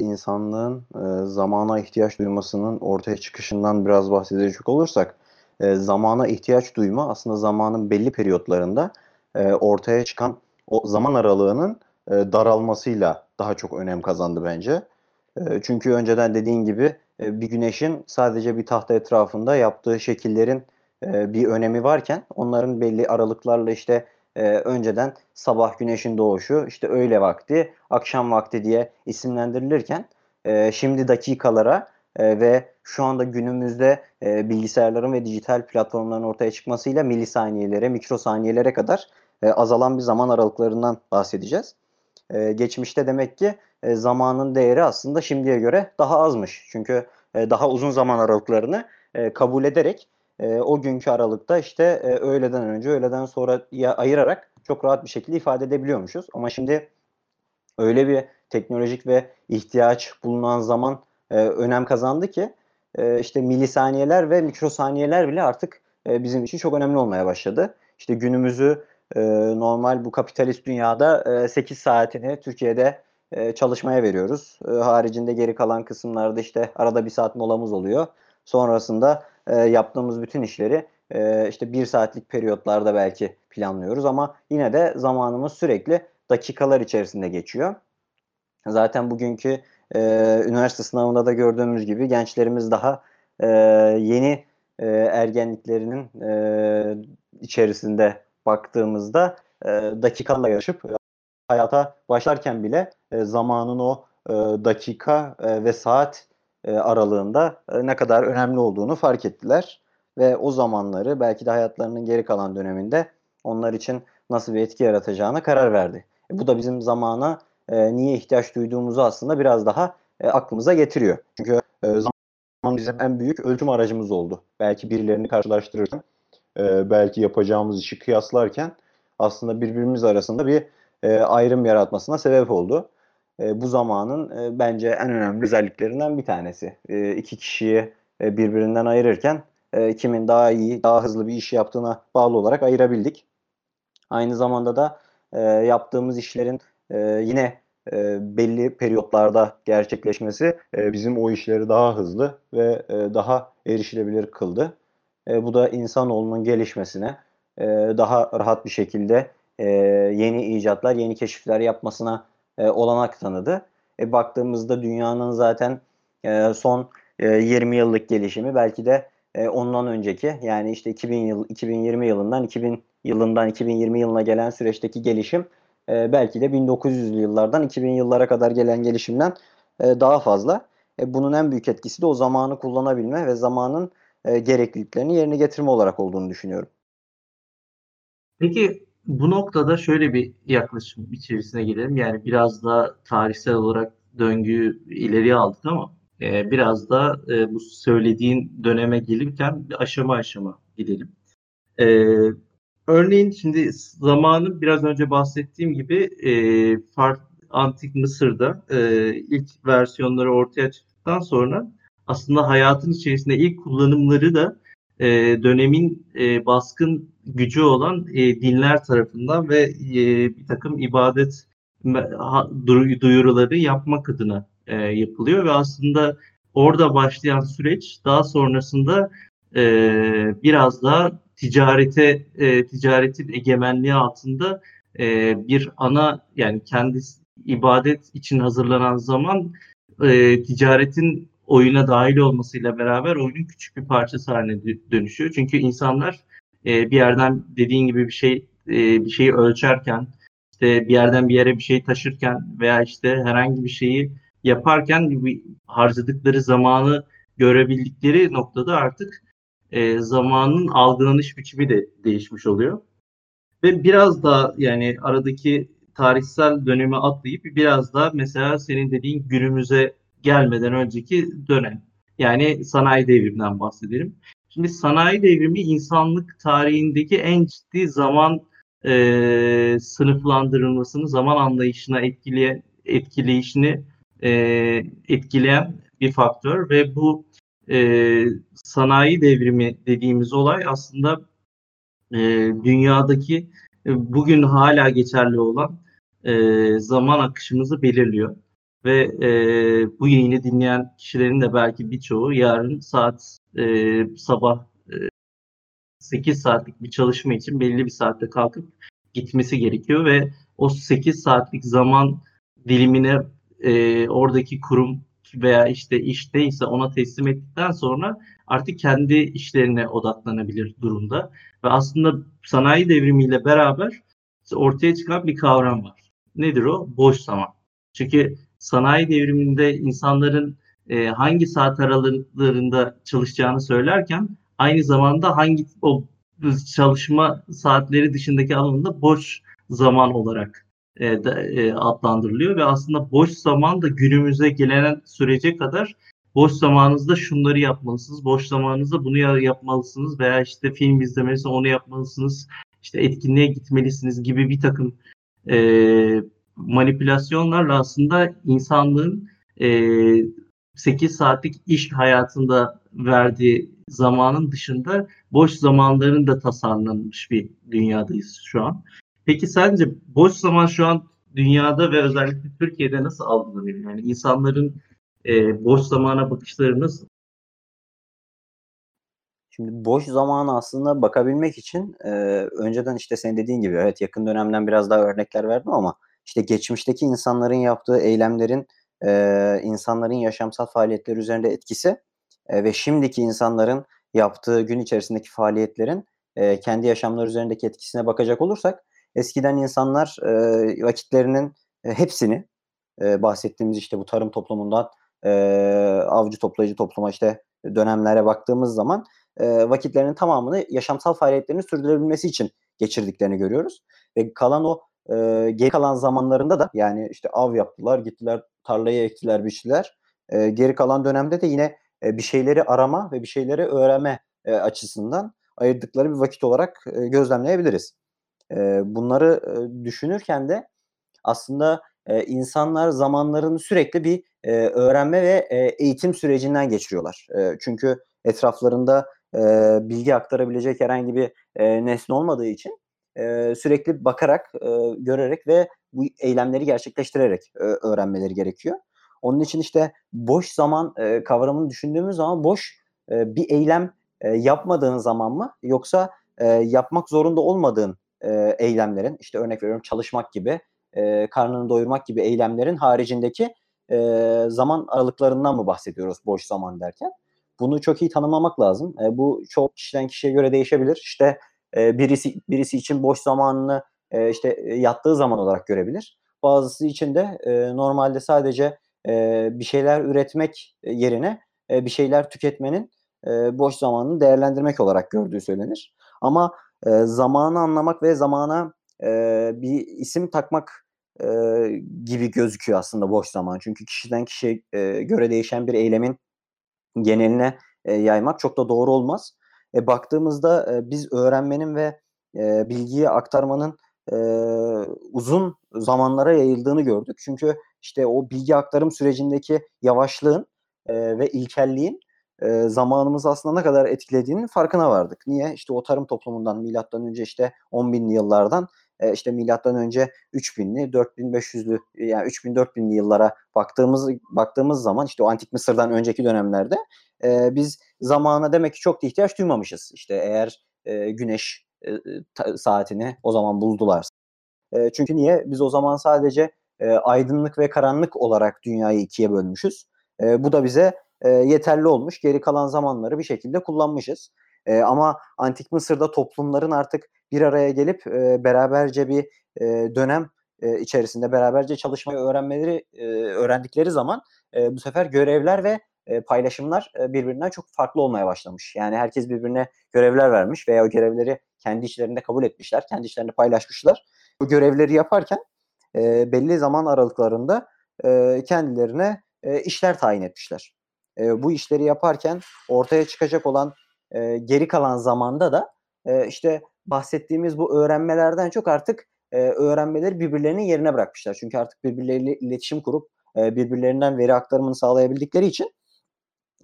insanlığın e, zamana ihtiyaç duymasının ortaya çıkışından biraz bahsedecek olursak e, zamana ihtiyaç duyma aslında zamanın belli periyotlarında e, ortaya çıkan o zaman aralığının e, daralmasıyla daha çok önem kazandı bence. E, çünkü önceden dediğin gibi e, bir güneşin sadece bir tahta etrafında yaptığı şekillerin e, bir önemi varken onların belli aralıklarla işte e, önceden sabah güneşin doğuşu, işte öğle vakti, akşam vakti diye isimlendirilirken e, şimdi dakikalara e, ve şu anda günümüzde e, bilgisayarların ve dijital platformların ortaya çıkmasıyla milisaniyelere, mikrosaniyelere kadar e, azalan bir zaman aralıklarından bahsedeceğiz. E, geçmişte demek ki e, zamanın değeri aslında şimdiye göre daha azmış. Çünkü e, daha uzun zaman aralıklarını e, kabul ederek e, o günkü aralıkta işte e, öğleden önce, öğleden sonra ya ayırarak çok rahat bir şekilde ifade edebiliyormuşuz. Ama şimdi öyle bir teknolojik ve ihtiyaç bulunan zaman e, önem kazandı ki e, işte milisaniyeler ve mikrosaniyeler bile artık e, bizim için çok önemli olmaya başladı. İşte günümüzü e, normal bu kapitalist dünyada e, 8 saatini Türkiye'de e, çalışmaya veriyoruz. E, haricinde geri kalan kısımlarda işte arada bir saat molamız oluyor. Sonrasında e, yaptığımız bütün işleri e, işte bir saatlik periyotlarda belki planlıyoruz ama yine de zamanımız sürekli dakikalar içerisinde geçiyor. Zaten bugünkü e, üniversite sınavında da gördüğümüz gibi gençlerimiz daha e, yeni e, ergenliklerinin e, içerisinde baktığımızda e, dakikalarla yarışıp e, hayata başlarken bile e, zamanın o e, dakika e, ve saat e, aralığında e, ne kadar önemli olduğunu fark ettiler ve o zamanları belki de hayatlarının geri kalan döneminde onlar için nasıl bir etki yaratacağına karar verdi. E, bu da bizim zamana niye ihtiyaç duyduğumuzu aslında biraz daha aklımıza getiriyor. Çünkü zaman bizim en büyük ölçüm aracımız oldu. Belki birilerini karşılaştırırken, belki yapacağımız işi kıyaslarken aslında birbirimiz arasında bir ayrım yaratmasına sebep oldu. E, bu zamanın e, bence en önemli özelliklerinden bir tanesi. E, iki kişiyi e, birbirinden ayırırken e, kimin daha iyi, daha hızlı bir iş yaptığına bağlı olarak ayırabildik. Aynı zamanda da yaptığımız işlerin yine belli periyotlarda gerçekleşmesi bizim o işleri daha hızlı ve daha erişilebilir kıldı. Bu da insanoğlunun gelişmesine daha rahat bir şekilde yeni icatlar, yeni keşifler yapmasına e, olanak tanıdı. E, baktığımızda dünyanın zaten e, son e, 20 yıllık gelişimi belki de e, ondan önceki yani işte 2000 yıl 2020 yılından 2000 yılından 2020 yılına gelen süreçteki gelişim e, belki de 1900'lü yıllardan 2000 yıllara kadar gelen gelişimden e, daha fazla. E, bunun en büyük etkisi de o zamanı kullanabilme ve zamanın e, gerekliliklerini yerine getirme olarak olduğunu düşünüyorum. Peki bu noktada şöyle bir yaklaşım içerisine girelim. Yani biraz da tarihsel olarak döngüyü ileriye aldık ama e, biraz da e, bu söylediğin döneme gelirken aşama aşama gidelim. E, örneğin şimdi zamanın biraz önce bahsettiğim gibi e, fark, Antik Mısır'da e, ilk versiyonları ortaya çıktıktan sonra aslında hayatın içerisinde ilk kullanımları da e, dönemin e, baskın gücü olan e, dinler tarafından ve e, bir takım ibadet duyuruları yapmak adına e, yapılıyor ve aslında orada başlayan süreç daha sonrasında e, biraz daha ticarete e, ticaretin egemenliği altında e, bir ana yani kendi ibadet için hazırlanan zaman e, ticaretin oyuna dahil olmasıyla beraber oyunun küçük bir parçası haline dönüşüyor. Çünkü insanlar e, bir yerden dediğin gibi bir şey e, bir şeyi ölçerken işte bir yerden bir yere bir şey taşırken veya işte herhangi bir şeyi yaparken harcadıkları zamanı görebildikleri noktada artık e, zamanın algılanış biçimi de değişmiş oluyor. Ve biraz da yani aradaki tarihsel dönemi atlayıp biraz da mesela senin dediğin günümüze gelmeden önceki dönem. Yani sanayi devriminden bahsedelim. Şimdi sanayi devrimi insanlık tarihindeki en ciddi zaman e, sınıflandırılmasını, zaman anlayışına etkileyen, etkileyişini e, etkileyen bir faktör ve bu e, sanayi devrimi dediğimiz olay aslında e, dünyadaki e, bugün hala geçerli olan e, zaman akışımızı belirliyor. Ve e, bu yayını dinleyen kişilerin de belki birçoğu yarın saat e, sabah e, 8 saatlik bir çalışma için belli bir saatte kalkıp gitmesi gerekiyor ve o 8 saatlik zaman dilimine e, oradaki kurum veya işte işteyse ona teslim ettikten sonra artık kendi işlerine odaklanabilir durumda. Ve aslında sanayi devrimiyle beraber ortaya çıkan bir kavram var. Nedir o? Boş zaman. Çünkü sanayi devriminde insanların e, hangi saat aralıklarında çalışacağını söylerken aynı zamanda hangi o çalışma saatleri dışındaki alanında boş zaman olarak e, de, e, adlandırılıyor ve aslında boş zaman da günümüze gelen sürece kadar boş zamanınızda şunları yapmalısınız, boş zamanınızda bunu yapmalısınız veya işte film izlemelisiniz, onu yapmalısınız, işte etkinliğe gitmelisiniz gibi bir takım e, manipülasyonlarla aslında insanlığın e, 8 saatlik iş hayatında verdiği zamanın dışında boş zamanların da tasarlanmış bir dünyadayız şu an. Peki sence boş zaman şu an dünyada ve özellikle Türkiye'de nasıl algılanıyor? Yani insanların e, boş zamana bakışları nasıl? Şimdi boş zamana aslında bakabilmek için e, önceden işte senin dediğin gibi evet yakın dönemden biraz daha örnekler verdim ama işte geçmişteki insanların yaptığı eylemlerin e, insanların yaşamsal faaliyetler üzerinde etkisi e, ve şimdiki insanların yaptığı gün içerisindeki faaliyetlerin e, kendi yaşamları üzerindeki etkisine bakacak olursak eskiden insanlar e, vakitlerinin e, hepsini e, bahsettiğimiz işte bu tarım toplumundan e, avcı toplayıcı topluma işte dönemlere baktığımız zaman e, vakitlerinin tamamını yaşamsal faaliyetlerini sürdürebilmesi için geçirdiklerini görüyoruz. Ve kalan o e, geri kalan zamanlarında da yani işte av yaptılar, gittiler tarlayı ektiler, biçtiler. E, geri kalan dönemde de yine e, bir şeyleri arama ve bir şeyleri öğrenme e, açısından ayırdıkları bir vakit olarak e, gözlemleyebiliriz. E, bunları e, düşünürken de aslında e, insanlar zamanlarını sürekli bir e, öğrenme ve e, eğitim sürecinden geçiriyorlar. E, çünkü etraflarında e, bilgi aktarabilecek herhangi bir e, nesne olmadığı için e, sürekli bakarak, e, görerek ve bu eylemleri gerçekleştirerek e, öğrenmeleri gerekiyor. Onun için işte boş zaman e, kavramını düşündüğümüz zaman boş e, bir eylem e, yapmadığın zaman mı yoksa e, yapmak zorunda olmadığın e, eylemlerin işte örnek veriyorum çalışmak gibi e, karnını doyurmak gibi eylemlerin haricindeki e, zaman aralıklarından mı bahsediyoruz boş zaman derken? Bunu çok iyi tanımlamak lazım. E, bu çok kişiden kişiye göre değişebilir. İşte e, birisi birisi için boş zamanını e, işte yattığı zaman olarak görebilir. Bazısı için de e, normalde sadece e, bir şeyler üretmek yerine e, bir şeyler tüketmenin e, boş zamanını değerlendirmek olarak gördüğü söylenir. Ama e, zamanı anlamak ve zamana e, bir isim takmak e, gibi gözüküyor aslında boş zaman. Çünkü kişiden kişiye e, göre değişen bir eylemin geneline e, yaymak çok da doğru olmaz. E, baktığımızda e, biz öğrenmenin ve e, bilgiyi aktarmanın e, uzun zamanlara yayıldığını gördük. Çünkü işte o bilgi aktarım sürecindeki yavaşlığın e, ve ilkelliğin e, zamanımızı aslında ne kadar etkilediğinin farkına vardık. Niye? İşte o tarım toplumundan milattan önce işte 10 binli yıllardan e, işte milattan önce 3000'li, 4500'lü yani 3000 4000'li yıllara baktığımız baktığımız zaman işte o antik Mısır'dan önceki dönemlerde e, biz zamana demek ki çok da ihtiyaç duymamışız. İşte eğer e, güneş e, saatini o zaman buldular. E, çünkü niye? Biz o zaman sadece e, aydınlık ve karanlık olarak dünyayı ikiye bölmüşüz. E, bu da bize e, yeterli olmuş. Geri kalan zamanları bir şekilde kullanmışız. E, ama Antik Mısır'da toplumların artık bir araya gelip e, beraberce bir e, dönem e, içerisinde beraberce çalışmayı öğrenmeleri e, öğrendikleri zaman e, bu sefer görevler ve e, paylaşımlar e, birbirinden çok farklı olmaya başlamış. Yani herkes birbirine görevler vermiş veya o görevleri kendi içlerinde kabul etmişler, kendi içlerinde paylaşmışlar. Bu görevleri yaparken e, belli zaman aralıklarında e, kendilerine e, işler tayin etmişler. E, bu işleri yaparken ortaya çıkacak olan e, geri kalan zamanda da e, işte bahsettiğimiz bu öğrenmelerden çok artık e, öğrenmeleri birbirlerinin yerine bırakmışlar. Çünkü artık birbirleriyle iletişim kurup e, birbirlerinden veri aktarımını sağlayabildikleri için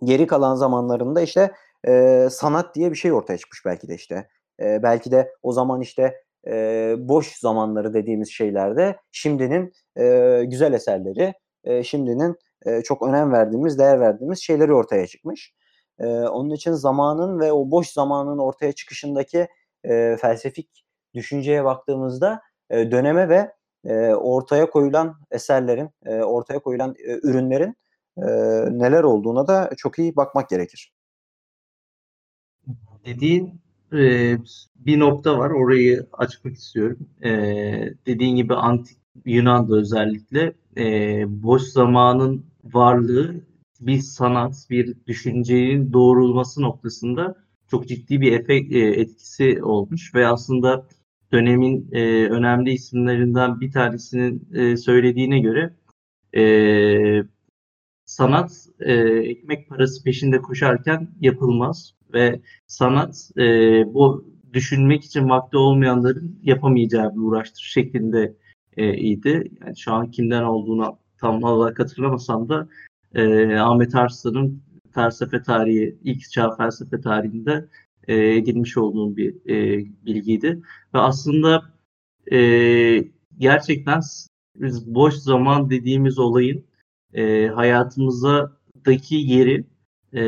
geri kalan zamanlarında işte e, sanat diye bir şey ortaya çıkmış belki de işte. E, belki de o zaman işte e, boş zamanları dediğimiz şeylerde şimdinin e, güzel eserleri e, şimdinin e, çok önem verdiğimiz, değer verdiğimiz şeyleri ortaya çıkmış. E, onun için zamanın ve o boş zamanın ortaya çıkışındaki e, felsefik düşünceye baktığımızda e, döneme ve e, ortaya koyulan eserlerin, e, ortaya koyulan e, ürünlerin e, neler olduğuna da çok iyi bakmak gerekir. Dediğin e, bir nokta var. Orayı açmak istiyorum. E, dediğin gibi antik Yunan'da özellikle e, boş zamanın varlığı bir sanat, bir düşüncenin doğrulması noktasında çok ciddi bir efekt, e, etkisi olmuş ve aslında dönemin e, önemli isimlerinden bir tanesinin e, söylediğine göre e, sanat e, ekmek parası peşinde koşarken yapılmaz ve sanat e, bu düşünmek için vakti olmayanların yapamayacağı bir uğraştır şeklinde e, idi. Yani şu an kimden olduğuna tam olarak hatırlamasam da e, Ahmet Arslan'ın felsefe tarihi, ilk çağ felsefe tarihinde e, edinmiş olduğum bir e, bilgiydi. Ve aslında e, gerçekten biz boş zaman dediğimiz olayın e, hayatımızdaki yeri e,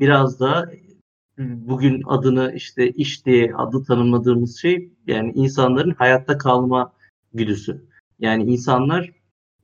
biraz da bugün adını işte iş diye adı tanımladığımız şey yani insanların hayatta kalma güdüsü. Yani insanlar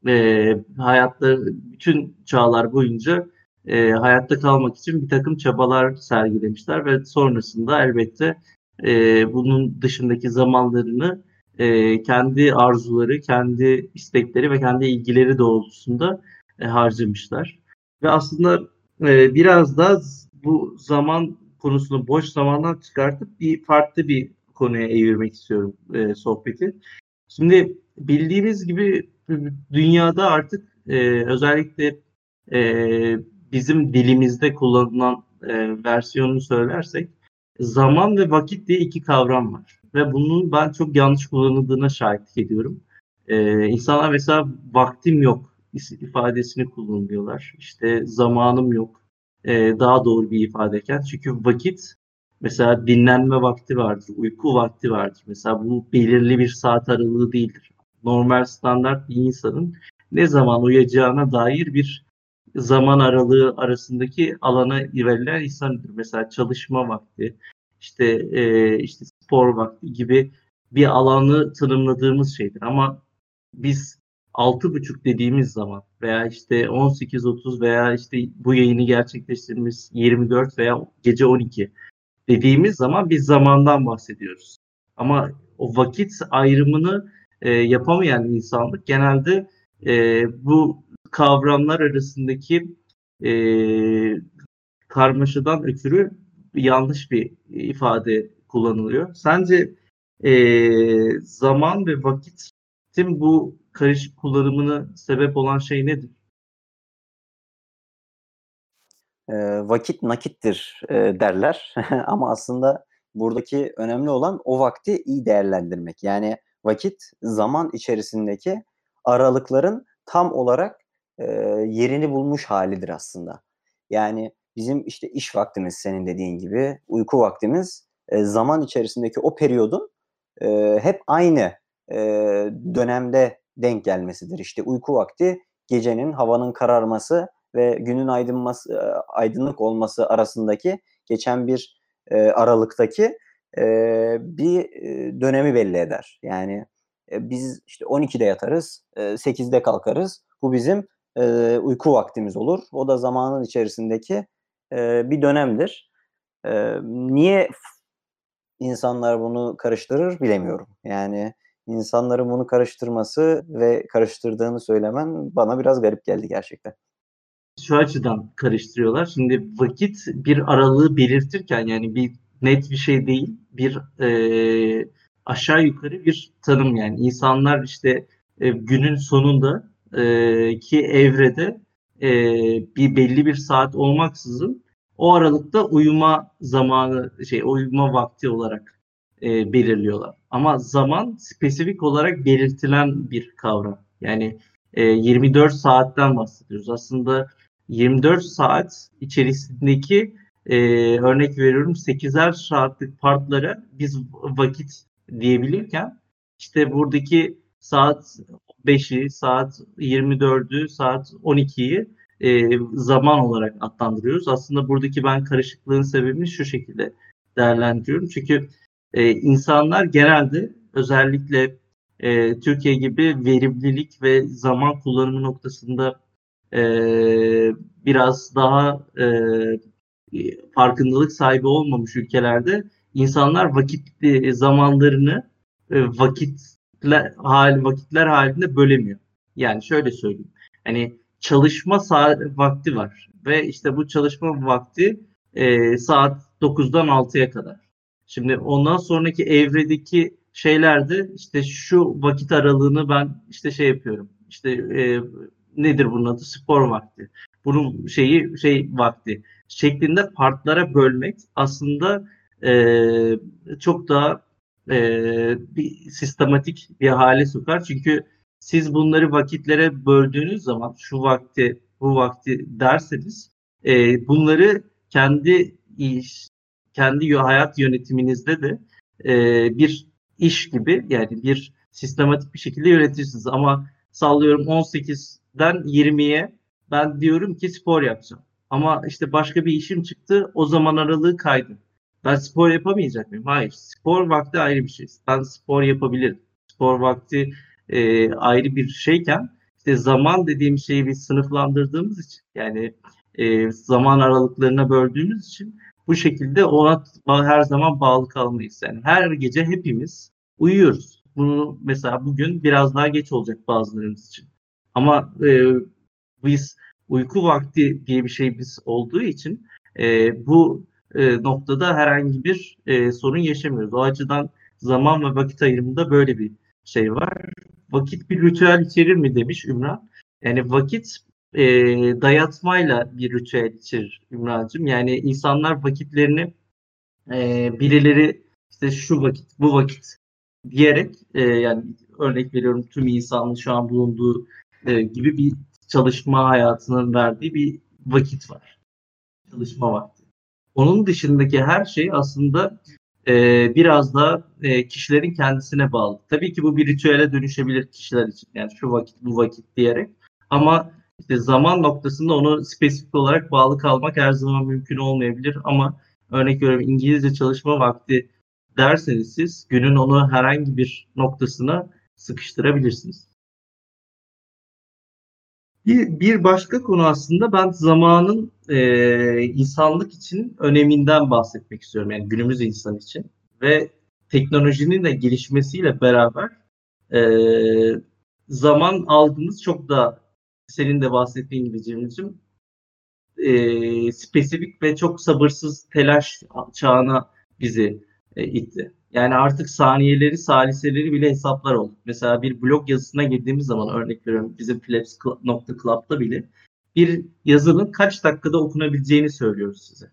e, hayatta bütün çağlar boyunca e, hayatta kalmak için bir takım çabalar sergilemişler ve sonrasında elbette e, bunun dışındaki zamanlarını e, kendi arzuları, kendi istekleri ve kendi ilgileri doğrultusunda e, harcamışlar. Ve aslında e, biraz da bu zaman konusunu boş zamandan çıkartıp bir farklı bir konuya evirmek istiyorum e, sohbeti. Şimdi bildiğimiz gibi dünyada artık e, özellikle e, bizim dilimizde kullanılan e, versiyonunu söylersek zaman ve vakit diye iki kavram var. Ve bunun ben çok yanlış kullanıldığına şahitlik ediyorum. E, insanlar mesela vaktim yok ifadesini kullanıyorlar. İşte zamanım yok. E, daha doğru bir ifadeken. Çünkü vakit mesela dinlenme vakti vardır, uyku vakti vardır. Mesela bu belirli bir saat aralığı değildir. Normal standart bir insanın ne zaman uyuyacağına dair bir zaman aralığı arasındaki alana verilen insandır. Mesela çalışma vakti, işte e, işte spor vakti gibi bir alanı tanımladığımız şeydir. Ama biz altı buçuk dediğimiz zaman veya işte 18.30 veya işte bu yayını gerçekleştirdiğimiz 24 veya gece 12 dediğimiz zaman biz zamandan bahsediyoruz. Ama o vakit ayrımını e, yapamayan insanlık genelde e, bu kavramlar arasındaki e, karmaşadan ötürü yanlış bir ifade kullanılıyor. Sence e, zaman ve vakitin bu karışık kullanımını sebep olan şey nedir? E, vakit nakittir e, derler ama aslında buradaki önemli olan o vakti iyi değerlendirmek. Yani vakit zaman içerisindeki aralıkların tam olarak e, yerini bulmuş halidir aslında. Yani bizim işte iş vaktimiz senin dediğin gibi, uyku vaktimiz e, zaman içerisindeki o periyodun e, hep aynı e, dönemde denk gelmesidir. İşte uyku vakti gecenin havanın kararması ve günün aydınması, aydınlık olması arasındaki geçen bir e, aralıktaki e, bir dönemi belli eder. Yani e, biz işte 12'de yatarız, e, 8'de kalkarız. Bu bizim e, uyku vaktimiz olur. O da zamanın içerisindeki e, bir dönemdir. E, niye insanlar bunu karıştırır bilemiyorum. Yani insanların bunu karıştırması ve karıştırdığını söylemen bana biraz garip geldi gerçekten. Şu açıdan karıştırıyorlar. Şimdi vakit bir aralığı belirtirken yani bir net bir şey değil. Bir e, aşağı yukarı bir tanım yani. insanlar işte e, günün sonunda e, ki evrede e, bir belli bir saat olmaksızın o aralıkta uyuma zamanı şey uyuma vakti olarak e, belirliyorlar. Ama zaman spesifik olarak belirtilen bir kavram. Yani e, 24 saatten bahsediyoruz. Aslında 24 saat içerisindeki e, örnek veriyorum 8'er saatlik partlara biz vakit diyebilirken işte buradaki saat 5'i, saat 24'ü, saat 12'yi e, zaman olarak adlandırıyoruz. Aslında buradaki ben karışıklığın sebebini şu şekilde değerlendiriyorum. Çünkü e, insanlar genelde özellikle e, Türkiye gibi verimlilik ve zaman kullanımı noktasında e, biraz daha e, farkındalık sahibi olmamış ülkelerde insanlar vakit e, zamanlarını e, vakitler hal vakitler halinde bölemiyor. Yani şöyle söyleyeyim. Hani çalışma saat vakti var ve işte bu çalışma vakti e, saat 9'dan 6'ya kadar. Şimdi ondan sonraki evredeki şeylerde işte şu vakit aralığını ben işte şey yapıyorum. İşte e, nedir bunun adı? Spor vakti. Bunun şeyi şey vakti şeklinde partlara bölmek aslında e, çok daha e, bir sistematik bir hale sokar. Çünkü siz bunları vakitlere böldüğünüz zaman şu vakti bu vakti derseniz e, bunları kendi iş kendi hayat yönetiminizde de e, bir iş gibi yani bir sistematik bir şekilde yönetirsiniz. Ama sallıyorum 18'den 20'ye ben diyorum ki spor yapacağım. Ama işte başka bir işim çıktı o zaman aralığı kaydı. Ben spor yapamayacak mıyım? Hayır. Spor vakti ayrı bir şey. Ben spor yapabilirim. Spor vakti e, ayrı bir şeyken işte zaman dediğim şeyi biz sınıflandırdığımız için yani e, zaman aralıklarına böldüğümüz için bu şekilde ona her zaman bağlı kalmayız. Yani her gece hepimiz uyuyoruz. Bunu mesela bugün biraz daha geç olacak bazılarımız için. Ama e, biz uyku vakti diye bir şey biz olduğu için e, bu e, noktada herhangi bir e, sorun yaşamıyoruz. O açıdan zaman ve vakit ayrımında böyle bir şey var. Vakit bir ritüel içerir mi demiş Ümran. Yani vakit e, dayatmayla bir ritüel içerir Ümran'cığım. Yani insanlar vakitlerini e, birileri işte şu vakit, bu vakit diyerek e, yani örnek veriyorum tüm insanın şu an bulunduğu e, gibi bir çalışma hayatının verdiği bir vakit var. Çalışma vakti. Onun dışındaki her şey aslında e, biraz da e, kişilerin kendisine bağlı. Tabii ki bu bir ritüele dönüşebilir kişiler için. Yani şu vakit bu vakit diyerek. Ama işte zaman noktasında onu spesifik olarak bağlı kalmak her zaman mümkün olmayabilir. Ama örnek veriyorum İngilizce çalışma vakti derseniz siz günün onu herhangi bir noktasına sıkıştırabilirsiniz. Bir, bir başka konu aslında ben zamanın e, insanlık için öneminden bahsetmek istiyorum. Yani günümüz insan için. Ve teknolojinin de gelişmesiyle beraber e, zaman algımız çok da senin de bahsettiğin gibi Cemil'ciğim e, spesifik ve çok sabırsız telaş çağına bizi e, itti. Yani artık saniyeleri, saliseleri bile hesaplar oldu. Mesela bir blog yazısına girdiğimiz zaman örnek veriyorum bizim Flaps.club'da bile bir yazının kaç dakikada okunabileceğini söylüyoruz size.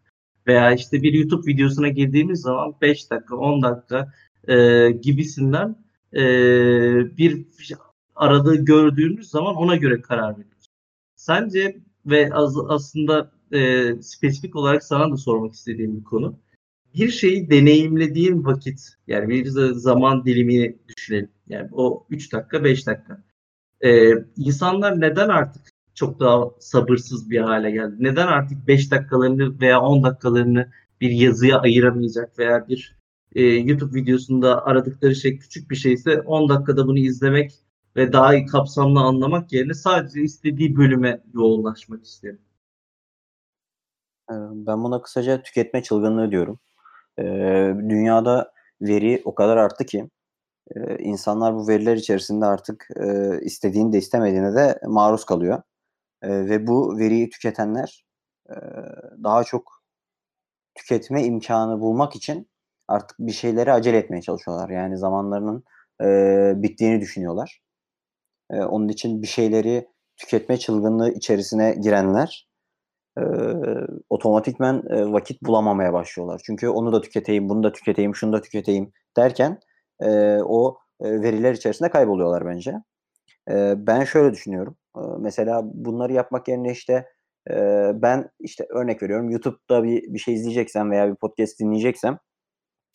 Veya işte bir YouTube videosuna girdiğimiz zaman 5 dakika, 10 dakika e, gibisinden e, bir aradığı gördüğümüz zaman ona göre karar veriyoruz. Sence ve az, aslında e, spesifik olarak sana da sormak istediğim bir konu bir şeyi deneyimlediğin vakit yani bir zaman dilimini düşünelim. Yani o 3 dakika 5 dakika. Ee, insanlar neden artık çok daha sabırsız bir hale geldi? Neden artık 5 dakikalarını veya 10 dakikalarını bir yazıya ayıramayacak veya bir e, YouTube videosunda aradıkları şey küçük bir şeyse 10 dakikada bunu izlemek ve daha iyi kapsamlı anlamak yerine sadece istediği bölüme yoğunlaşmak istiyor. Ee, ben buna kısaca tüketme çılgınlığı diyorum. E, dünyada veri o kadar arttı ki e, insanlar bu veriler içerisinde artık e, istediğini de istemediğine de maruz kalıyor. E, ve bu veriyi tüketenler e, daha çok tüketme imkanı bulmak için artık bir şeyleri acele etmeye çalışıyorlar. Yani zamanlarının e, bittiğini düşünüyorlar. E, onun için bir şeyleri tüketme çılgınlığı içerisine girenler e, otomatikmen e, vakit bulamamaya başlıyorlar. Çünkü onu da tüketeyim, bunu da tüketeyim, şunu da tüketeyim derken e, o e, veriler içerisinde kayboluyorlar bence. E, ben şöyle düşünüyorum. E, mesela bunları yapmak yerine işte e, ben işte örnek veriyorum YouTube'da bir, bir şey izleyeceksem veya bir podcast dinleyeceksem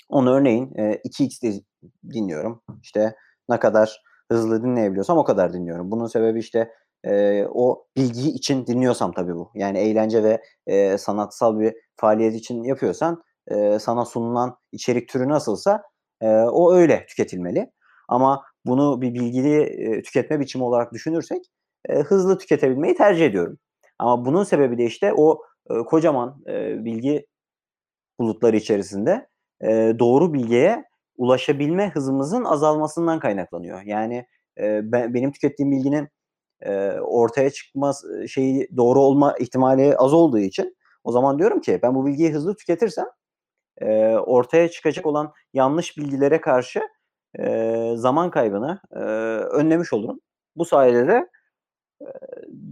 onu örneğin e, 2x dinliyorum. İşte ne kadar hızlı dinleyebiliyorsam o kadar dinliyorum. Bunun sebebi işte e, o bilgi için dinliyorsam tabii bu. Yani eğlence ve e, sanatsal bir faaliyet için yapıyorsan e, sana sunulan içerik türü nasılsa e, o öyle tüketilmeli. Ama bunu bir bilgili e, tüketme biçimi olarak düşünürsek e, hızlı tüketebilmeyi tercih ediyorum. Ama bunun sebebi de işte o e, kocaman e, bilgi bulutları içerisinde e, doğru bilgiye ulaşabilme hızımızın azalmasından kaynaklanıyor. Yani e, ben, benim tükettiğim bilginin e, ortaya çıkmaz şeyi doğru olma ihtimali az olduğu için o zaman diyorum ki ben bu bilgiyi hızlı tüketirsem e, ortaya çıkacak olan yanlış bilgilere karşı e, zaman kaybını e, önlemiş olurum. Bu sayede de e,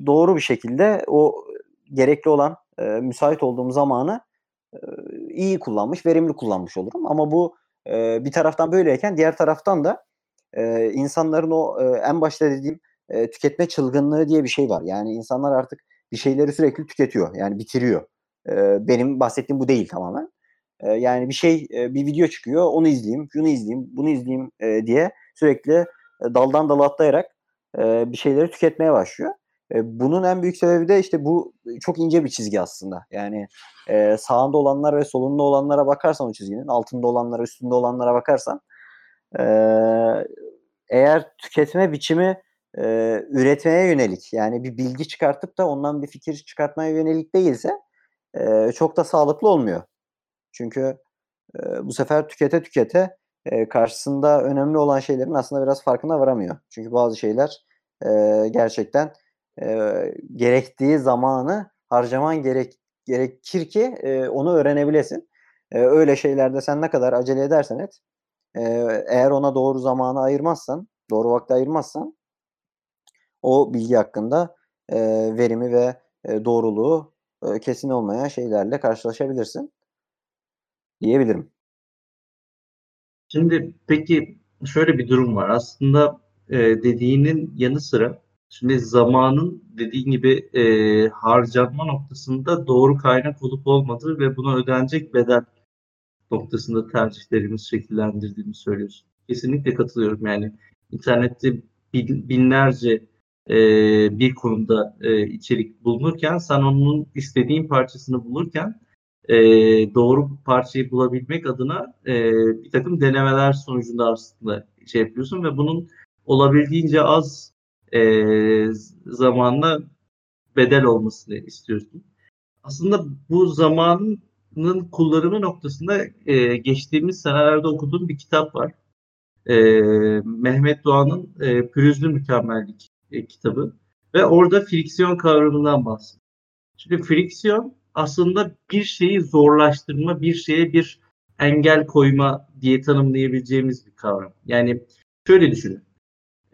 doğru bir şekilde o gerekli olan e, müsait olduğum zamanı e, iyi kullanmış, verimli kullanmış olurum. Ama bu e, bir taraftan böyleyken diğer taraftan da e, insanların o e, en başta dediğim e, tüketme çılgınlığı diye bir şey var. Yani insanlar artık bir şeyleri sürekli tüketiyor. Yani bitiriyor. E, benim bahsettiğim bu değil tamamen. E, yani bir şey, e, bir video çıkıyor, onu izleyeyim, şunu izleyeyim, bunu izleyeyim e, diye sürekli e, daldan dala atlayarak e, bir şeyleri tüketmeye başlıyor. E, bunun en büyük sebebi de işte bu çok ince bir çizgi aslında. Yani e, sağında olanlar ve solunda olanlara bakarsan o çizginin, altında olanlara, üstünde olanlara bakarsan e, eğer tüketme biçimi e, üretmeye yönelik yani bir bilgi çıkartıp da ondan bir fikir çıkartmaya yönelik değilse e, çok da sağlıklı olmuyor. Çünkü e, bu sefer tükete tükete e, karşısında önemli olan şeylerin aslında biraz farkına varamıyor. Çünkü bazı şeyler e, gerçekten e, gerektiği zamanı harcaman gerek gerekir ki e, onu öğrenebilesin. E, öyle şeylerde sen ne kadar acele edersen et, e, eğer ona doğru zamanı ayırmazsan, doğru vakti ayırmazsan o bilgi hakkında e, verimi ve e, doğruluğu e, kesin olmayan şeylerle karşılaşabilirsin diyebilirim. Şimdi peki şöyle bir durum var. Aslında e, dediğinin yanı sıra şimdi zamanın dediğin gibi e, harcanma noktasında doğru kaynak olup olmadığı ve buna ödenecek bedel noktasında tercihlerimizi şekillendirdiğini söylüyorsun. Kesinlikle katılıyorum. Yani internette binlerce e, bir konuda e, içerik bulunurken sen onun istediğin parçasını bulurken e, doğru parçayı bulabilmek adına e, bir takım denemeler sonucunda aslında şey yapıyorsun ve bunun olabildiğince az e, zamanla bedel olmasını istiyorsun. Aslında bu zamanın kullanımı noktasında e, geçtiğimiz senelerde okuduğum bir kitap var. E, Mehmet Doğan'ın e, Pürüzlü Mükemmellik e, kitabı ve orada friksiyon kavramından bahsediyor. Şimdi friksiyon aslında bir şeyi zorlaştırma, bir şeye bir engel koyma diye tanımlayabileceğimiz bir kavram. Yani şöyle düşünün.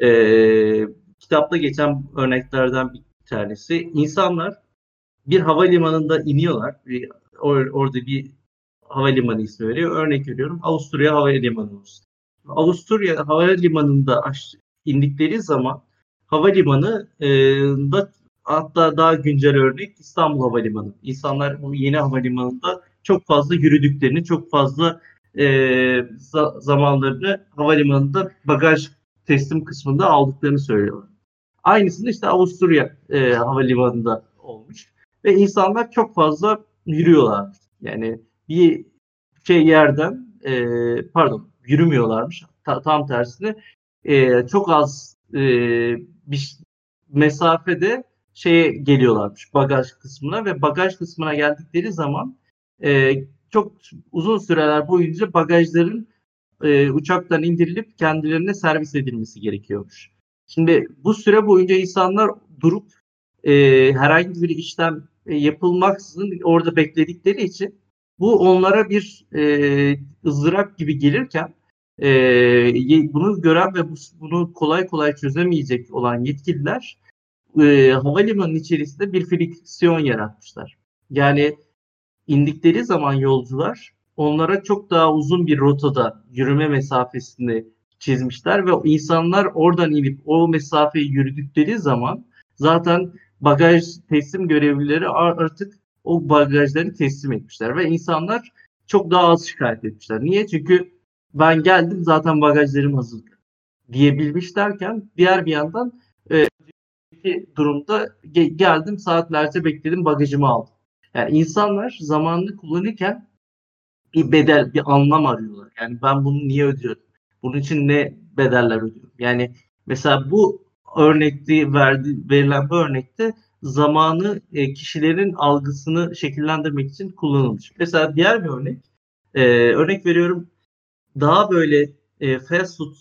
Ee, kitapta geçen örneklerden bir tanesi. İnsanlar bir havalimanında iniyorlar. Bir, or, orada bir havalimanı ismi veriyor. Örnek veriyorum. Avusturya Havalimanı olsun. Avusturya Havalimanı'nda indikleri zaman havalimanı e, da hatta daha güncel örnek İstanbul Havalimanı. İnsanlar bu yeni havalimanında çok fazla yürüdüklerini, çok fazla e, za- zamanlarını havalimanında bagaj teslim kısmında aldıklarını söylüyorlar. Aynısını işte Avusturya e, havalimanında olmuş ve insanlar çok fazla yürüyorlar. Yani bir şey yerden e, pardon yürümüyorlarmış. Ta, tam tersine e, çok az e, bir mesafede şeye geliyorlarmış bagaj kısmına ve bagaj kısmına geldikleri zaman e, çok uzun süreler boyunca bagajların e, uçaktan indirilip kendilerine servis edilmesi gerekiyormuş. Şimdi bu süre boyunca insanlar durup e, herhangi bir işlem e, yapılmaksızın orada bekledikleri için bu onlara bir e, ızdırap gibi gelirken e, bunu gören ve bunu kolay kolay çözemeyecek olan yetkililer e, havalimanının içerisinde bir friksiyon yaratmışlar. Yani indikleri zaman yolcular onlara çok daha uzun bir rotada yürüme mesafesini çizmişler ve insanlar oradan inip o mesafeyi yürüdükleri zaman zaten bagaj teslim görevlileri artık o bagajları teslim etmişler ve insanlar çok daha az şikayet etmişler. Niye? Çünkü ben geldim zaten bagajlarım hazır. diyebilmiş derken diğer bir yandan e, durumda ge- geldim saatlerce bekledim bagajımı aldım. Yani insanlar zamanını kullanırken bir bedel, bir anlam arıyorlar. Yani ben bunu niye ödüyorum? Bunun için ne bedeller ödüyorum? Yani mesela bu örnekte verdi, verilen bu örnekte zamanı e, kişilerin algısını şekillendirmek için kullanılmış. Mesela diğer bir örnek, e, örnek veriyorum daha böyle e, fast food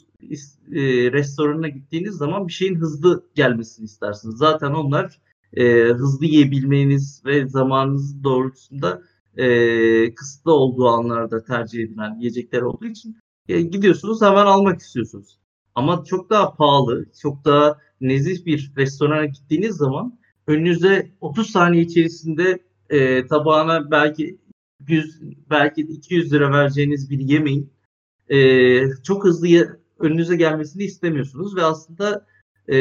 e, restoranına gittiğiniz zaman bir şeyin hızlı gelmesini istersiniz. Zaten onlar e, hızlı yiyebilmeniz ve zamanınız doğrultusunda e, kısıtlı olduğu anlarda tercih edilen yiyecekler olduğu için e, gidiyorsunuz hemen almak istiyorsunuz. Ama çok daha pahalı, çok daha nezih bir restorana gittiğiniz zaman önünüze 30 saniye içerisinde e, tabağına belki 100 belki 200 lira vereceğiniz bir yemeğin e, çok hızlı önünüze gelmesini istemiyorsunuz ve aslında e,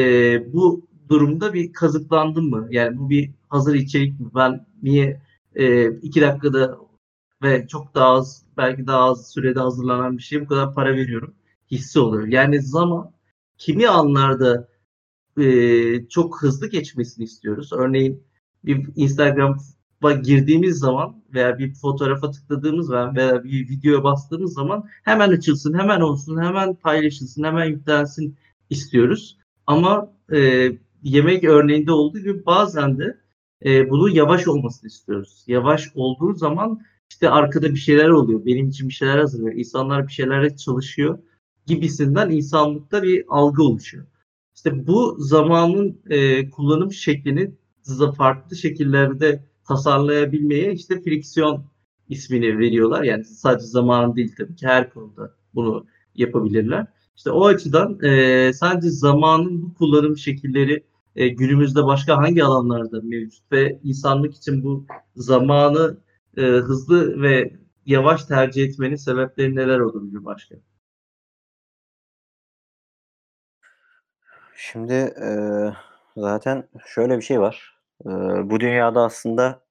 bu durumda bir kazıklandım mı? Yani bu bir hazır içerik mi? Ben niye e, iki dakikada ve çok daha az belki daha az sürede hazırlanan bir şeye bu kadar para veriyorum hissi oluyor. Yani zaman kimi anlarda e, çok hızlı geçmesini istiyoruz. Örneğin bir Instagram'a girdiğimiz zaman veya bir fotoğrafa tıkladığımız zaman veya bir videoya bastığımız zaman hemen açılsın, hemen olsun, hemen paylaşılsın, hemen yüklensin istiyoruz. Ama e, yemek örneğinde olduğu gibi bazen de e, bunun yavaş olmasını istiyoruz. Yavaş olduğu zaman işte arkada bir şeyler oluyor. Benim için bir şeyler hazırlıyor. İnsanlar bir şeylere çalışıyor gibisinden insanlıkta bir algı oluşuyor. İşte bu zamanın e, kullanım şeklini farklı şekillerde tasarlayabilmeye işte friksiyon ismini veriyorlar. Yani sadece zamanın değil tabii ki her konuda bunu yapabilirler. İşte o açıdan e, sadece zamanın bu kullanım şekilleri e, günümüzde başka hangi alanlarda mevcut ve insanlık için bu zamanı e, hızlı ve yavaş tercih etmenin sebepleri neler olabilir başka? Şimdi e, zaten şöyle bir şey var. Bu dünyada aslında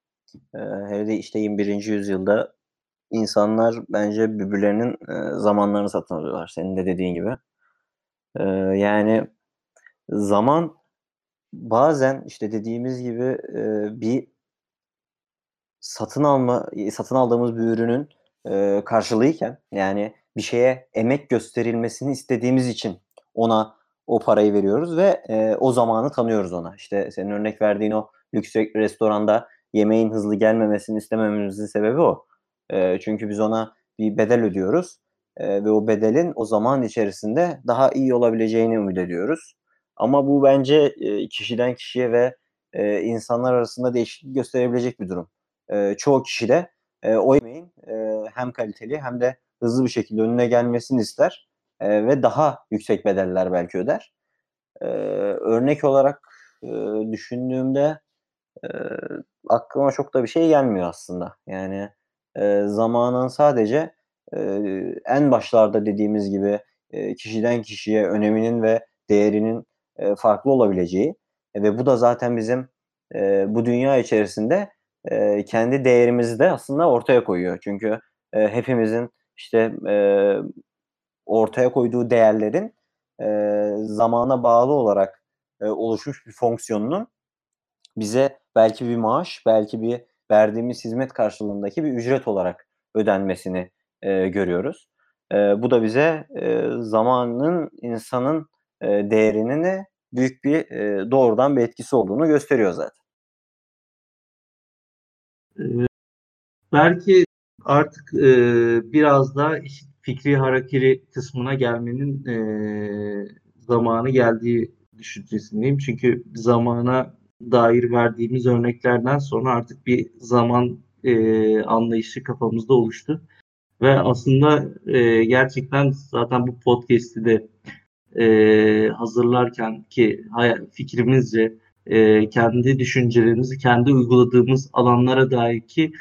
e, hele de işte 21. yüzyılda insanlar bence birbirlerinin zamanlarını satın alıyorlar. Senin de dediğin gibi. Yani zaman bazen işte dediğimiz gibi bir satın alma satın aldığımız bir ürünün karşılığıyken yani bir şeye emek gösterilmesini istediğimiz için ona o parayı veriyoruz ve e, o zamanı tanıyoruz ona. İşte senin örnek verdiğin o lüks restoranda yemeğin hızlı gelmemesini istemememizin sebebi o. E, çünkü biz ona bir bedel ödüyoruz e, ve o bedelin o zaman içerisinde daha iyi olabileceğini ümit ediyoruz. Ama bu bence e, kişiden kişiye ve e, insanlar arasında değişiklik gösterebilecek bir durum. E, çoğu kişi de e, o yemeğin e, hem kaliteli hem de hızlı bir şekilde önüne gelmesini ister e, ve daha yüksek bedeller belki öder. E, örnek olarak e, düşündüğümde e, aklıma çok da bir şey gelmiyor aslında. Yani e, zamanın sadece e, en başlarda dediğimiz gibi e, kişiden kişiye öneminin ve değerinin e, farklı olabileceği e, ve bu da zaten bizim e, bu dünya içerisinde e, kendi değerimizi de aslında ortaya koyuyor. Çünkü e, hepimizin işte e, ortaya koyduğu değerlerin e, zamana bağlı olarak e, oluşmuş bir fonksiyonunun bize belki bir maaş, belki bir verdiğimiz hizmet karşılığındaki bir ücret olarak ödenmesini e, görüyoruz. E, bu da bize e, zamanın insanın e, değerini büyük bir e, doğrudan bir etkisi olduğunu gösteriyor zaten. belki artık e, biraz daha fikri harekeli kısmına gelmenin e, zamanı geldiği düşüncesindeyim. Çünkü zamana dair verdiğimiz örneklerden sonra artık bir zaman e, anlayışı kafamızda oluştu. Ve aslında e, gerçekten zaten bu podcast'i de e, hazırlarken ki fikrimizce e, kendi düşüncelerimizi, kendi uyguladığımız alanlara dair ki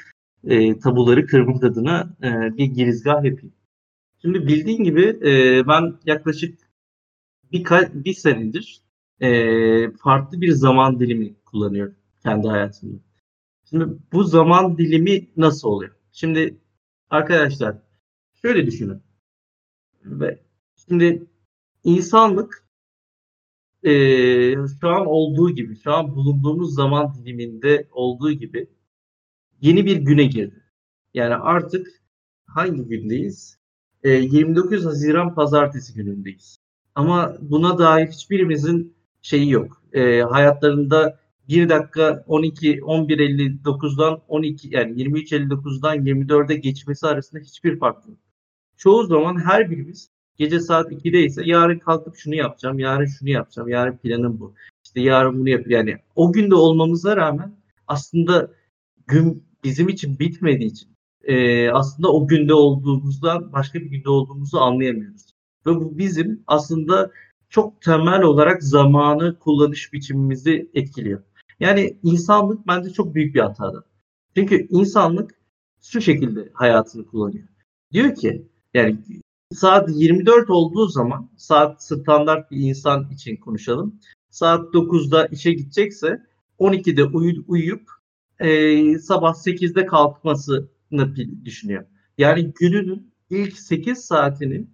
e, tabuları kırmak adına e, bir girizgah yapayım. Şimdi bildiğin gibi e, ben yaklaşık bir, bir senedir e, farklı bir zaman dilimi kullanıyorum kendi hayatımda. Şimdi bu zaman dilimi nasıl oluyor? Şimdi arkadaşlar şöyle düşünün. Ve şimdi insanlık e, şu an olduğu gibi, şu an bulunduğumuz zaman diliminde olduğu gibi yeni bir güne girdi. Yani artık hangi gündeyiz? E, 29 Haziran Pazartesi günündeyiz. Ama buna dair hiçbirimizin şeyi yok. E, hayatlarında 1 dakika 12 11.59'dan 12 yani 23.59'dan 24'e geçmesi arasında hiçbir fark yok. Çoğu zaman her birimiz gece saat 2'de ise yarın kalkıp şunu yapacağım, yarın şunu yapacağım, yarın planım bu. İşte yarın bunu yap. Yani o günde olmamıza rağmen aslında gün bizim için bitmediği için e, aslında o günde olduğumuzdan başka bir günde olduğumuzu anlayamıyoruz. Ve bu bizim aslında çok temel olarak zamanı kullanış biçimimizi etkiliyor. Yani insanlık bence çok büyük bir hatada. Çünkü insanlık şu şekilde hayatını kullanıyor. Diyor ki yani saat 24 olduğu zaman saat standart bir insan için konuşalım. Saat 9'da işe gidecekse 12'de uyu, uyuyup e, sabah 8'de kalkmasını düşünüyor. Yani gününün ilk 8 saatini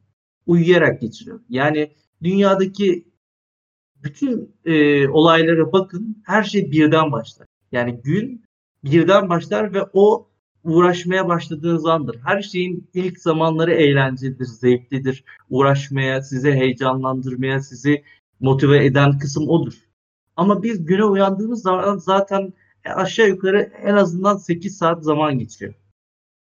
uyuyarak geçiriyor. Yani dünyadaki bütün e, olaylara bakın her şey birden başlar. Yani gün birden başlar ve o uğraşmaya başladığınız andır. Her şeyin ilk zamanları eğlencelidir, zevklidir. Uğraşmaya, sizi heyecanlandırmaya, sizi motive eden kısım odur. Ama biz güne uyandığımız zaman zaten aşağı yukarı en azından 8 saat zaman geçiyor.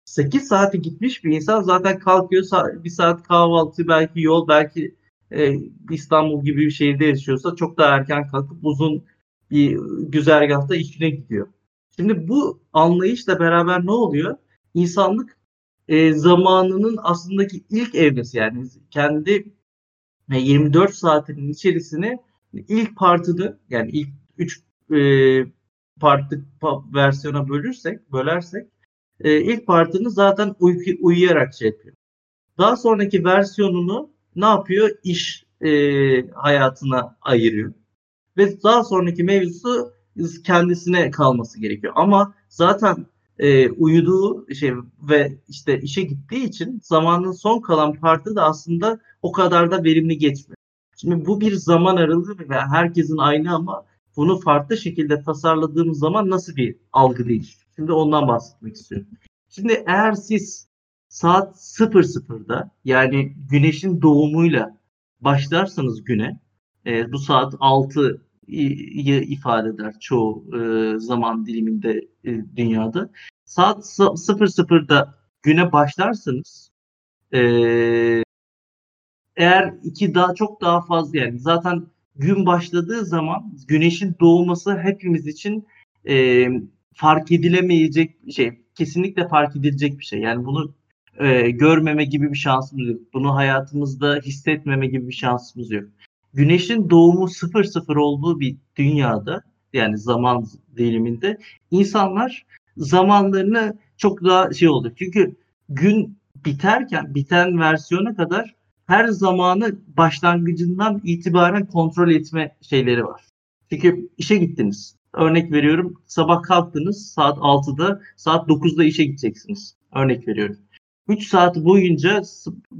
8 saati gitmiş bir insan zaten kalkıyor bir saat kahvaltı belki yol belki e, İstanbul gibi bir şehirde yaşıyorsa çok daha erken kalkıp uzun bir güzergahta işine gidiyor. Şimdi bu anlayışla beraber ne oluyor? İnsanlık e, zamanının aslındaki ilk evresi yani kendi e, 24 saatinin içerisine ilk partını yani ilk 3 e, partlık versiyona bölürsek, bölersek e, ilk partını zaten uyku, uyuyarak şey yapıyor. Daha sonraki versiyonunu ne yapıyor? İş e, hayatına ayırıyor. Ve daha sonraki mevzusu kendisine kalması gerekiyor. Ama zaten e, uyuduğu şey ve işte işe gittiği için zamanın son kalan partı da aslında o kadar da verimli geçmiyor. Şimdi bu bir zaman aralığı ve herkesin aynı ama bunu farklı şekilde tasarladığımız zaman nasıl bir algı değişiyor? Şimdi ondan bahsetmek istiyorum. Şimdi eğer siz saat 00'da yani güneşin doğumuyla başlarsanız güne e, bu saat 6'yı ifade eder çoğu e, zaman diliminde e, dünyada. Saat 00'da güne başlarsanız e, eğer iki daha çok daha fazla yani zaten gün başladığı zaman güneşin doğması hepimiz için e, fark edilemeyecek şey. Kesinlikle fark edilecek bir şey. Yani bunu e, görmeme gibi bir şansımız yok. Bunu hayatımızda hissetmeme gibi bir şansımız yok. Güneşin doğumu sıfır sıfır olduğu bir dünyada yani zaman diliminde insanlar zamanlarını çok daha şey oldu. Çünkü gün biterken biten versiyona kadar her zamanı başlangıcından itibaren kontrol etme şeyleri var. Çünkü işe gittiniz. Örnek veriyorum sabah kalktınız saat 6'da saat 9'da işe gideceksiniz. Örnek veriyorum. 3 saat boyunca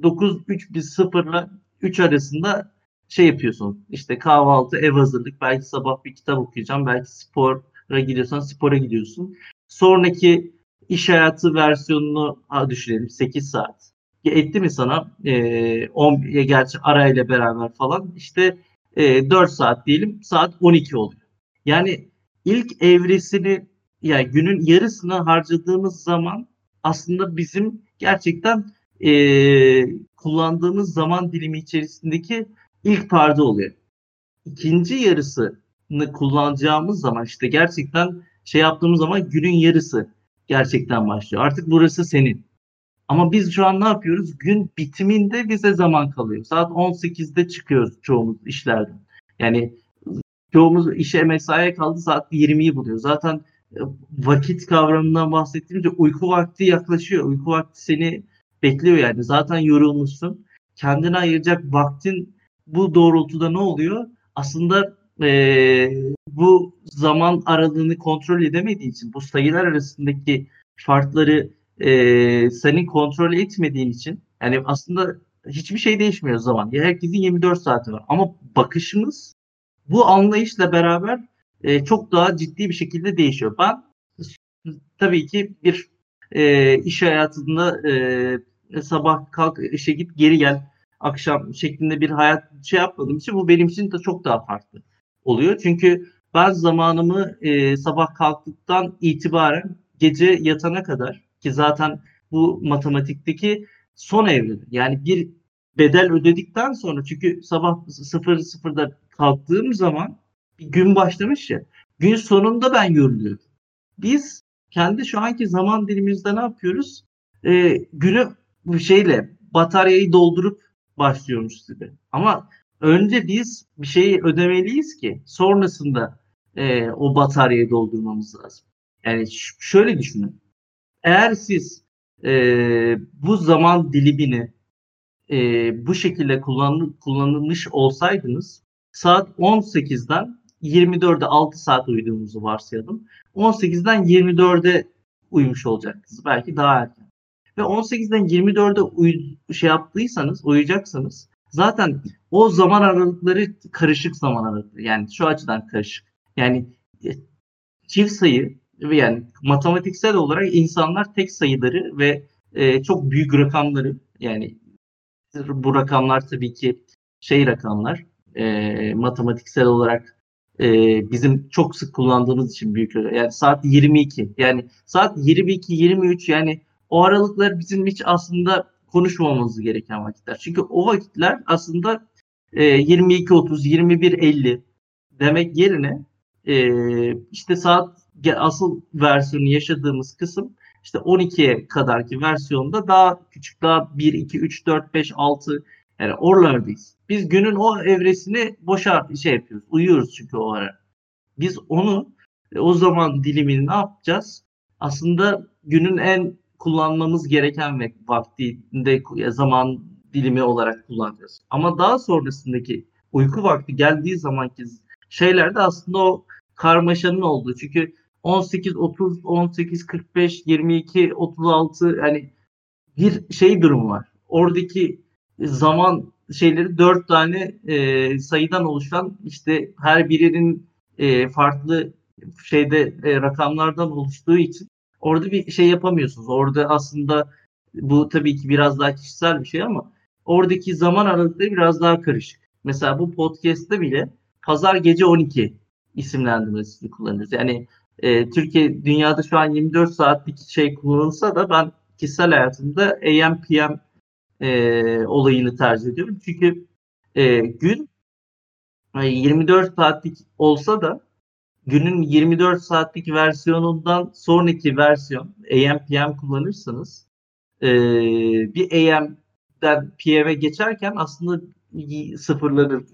9 3 bir 0 ile 3 arasında şey yapıyorsun. İşte kahvaltı, ev hazırlık, belki sabah bir kitap okuyacağım, belki spora gidiyorsan spora gidiyorsun. Sonraki iş hayatı versiyonunu düşünelim 8 saat etti mi sana e, 10 gerçi arayla beraber falan işte e, 4 saat diyelim saat 12 oluyor. Yani ilk evresini yani günün yarısını harcadığımız zaman aslında bizim gerçekten e, kullandığımız zaman dilimi içerisindeki ilk parda oluyor. İkinci yarısını kullanacağımız zaman işte gerçekten şey yaptığımız zaman günün yarısı gerçekten başlıyor. Artık burası senin. Ama biz şu an ne yapıyoruz? Gün bitiminde bize zaman kalıyor. Saat 18'de çıkıyoruz çoğumuz işlerden. Yani çoğumuz işe mesaiye kaldı saat 20'yi buluyor. Zaten vakit kavramından bahsettiğimde uyku vakti yaklaşıyor. Uyku vakti seni bekliyor yani. Zaten yorulmuşsun. Kendine ayıracak vaktin bu doğrultuda ne oluyor? Aslında e, bu zaman aralığını kontrol edemediği için bu sayılar arasındaki farkları e, senin kontrol etmediğin için yani aslında hiçbir şey değişmiyor zaman. Herkesin 24 saati var. Ama bakışımız bu anlayışla beraber e, çok daha ciddi bir şekilde değişiyor. Ben tabii ki bir e, iş hayatında e, sabah kalk işe git geri gel akşam şeklinde bir hayat şey yapmadığım için bu benim için de çok daha farklı oluyor. Çünkü ben zamanımı e, sabah kalktıktan itibaren gece yatana kadar ki zaten bu matematikteki son evre yani bir bedel ödedikten sonra çünkü sabah 00'da kalktığım zaman gün başlamış ya gün sonunda ben yoruluyorum. Biz kendi şu anki zaman dilimimizde ne yapıyoruz? Ee, günü şeyle bataryayı doldurup başlıyormuş gibi. Ama önce biz bir şeyi ödemeliyiz ki sonrasında e, o bataryayı doldurmamız lazım. Yani şöyle düşünün. Eğer siz e, bu zaman dilimini e, bu şekilde kullan, kullanılmış olsaydınız saat 18'den 24'e 6 saat uyuduğumuzu varsayalım. 18'den 24'e uyumuş olacaksınız. Belki daha erken. Ve 18'den 24'e uy şey yaptıysanız, uyuyacaksanız zaten o zaman aralıkları karışık zaman aralıkları. Yani şu açıdan karışık. Yani e, çift sayı yani matematiksel olarak insanlar tek sayıları ve e, çok büyük rakamları yani bu rakamlar tabii ki şey rakamlar e, matematiksel olarak e, bizim çok sık kullandığımız için büyük yani saat 22 yani saat 22 23 yani o aralıklar bizim hiç aslında konuşmamamız gereken vakitler. Çünkü o vakitler aslında e, 22 30 21 50 demek yerine e, işte saat asıl versiyonu yaşadığımız kısım işte 12'ye kadarki versiyonda daha küçük daha 1 2 3 4 5 6 yani oralardayız. Biz günün o evresini boşa şey yapıyoruz. Uyuyoruz çünkü o ara. Biz onu o zaman dilimini ne yapacağız? Aslında günün en kullanmamız gereken ve vaktinde zaman dilimi olarak kullanacağız. Ama daha sonrasındaki uyku vakti geldiği zamanki şeylerde aslında o karmaşanın olduğu. Çünkü 18 30 18 45 22 36 yani bir şey durum var. Oradaki zaman şeyleri dört tane e, sayıdan oluşan işte her birinin e, farklı şeyde e, rakamlardan oluştuğu için orada bir şey yapamıyorsunuz. Orada aslında bu tabii ki biraz daha kişisel bir şey ama oradaki zaman aralıkları biraz daha karışık. Mesela bu podcast'te bile pazar gece 12 isimlendirmesini kullanıyoruz. Yani e, Türkiye dünyada şu an 24 saatlik şey kullanılsa da ben kişisel hayatımda AM PM e, olayını tercih ediyorum. Çünkü e, gün 24 saatlik olsa da günün 24 saatlik versiyonundan sonraki versiyon AM PM kullanırsanız e, bir AM'den PM'e geçerken aslında sıfırlanır.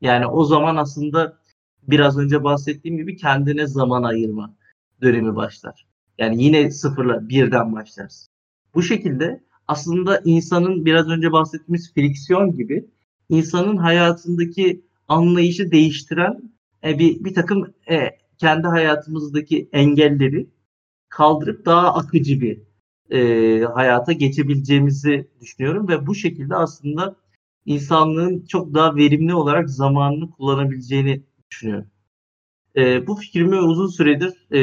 Yani o zaman aslında biraz önce bahsettiğim gibi kendine zaman ayırma dönemi başlar. Yani yine sıfırla birden başlarsın. Bu şekilde aslında insanın biraz önce bahsettiğimiz friksiyon gibi insanın hayatındaki anlayışı değiştiren e, bir, bir takım e, kendi hayatımızdaki engelleri kaldırıp daha akıcı bir e, hayata geçebileceğimizi düşünüyorum ve bu şekilde aslında insanlığın çok daha verimli olarak zamanını kullanabileceğini düşünüyorum. E, bu fikrimi uzun süredir e,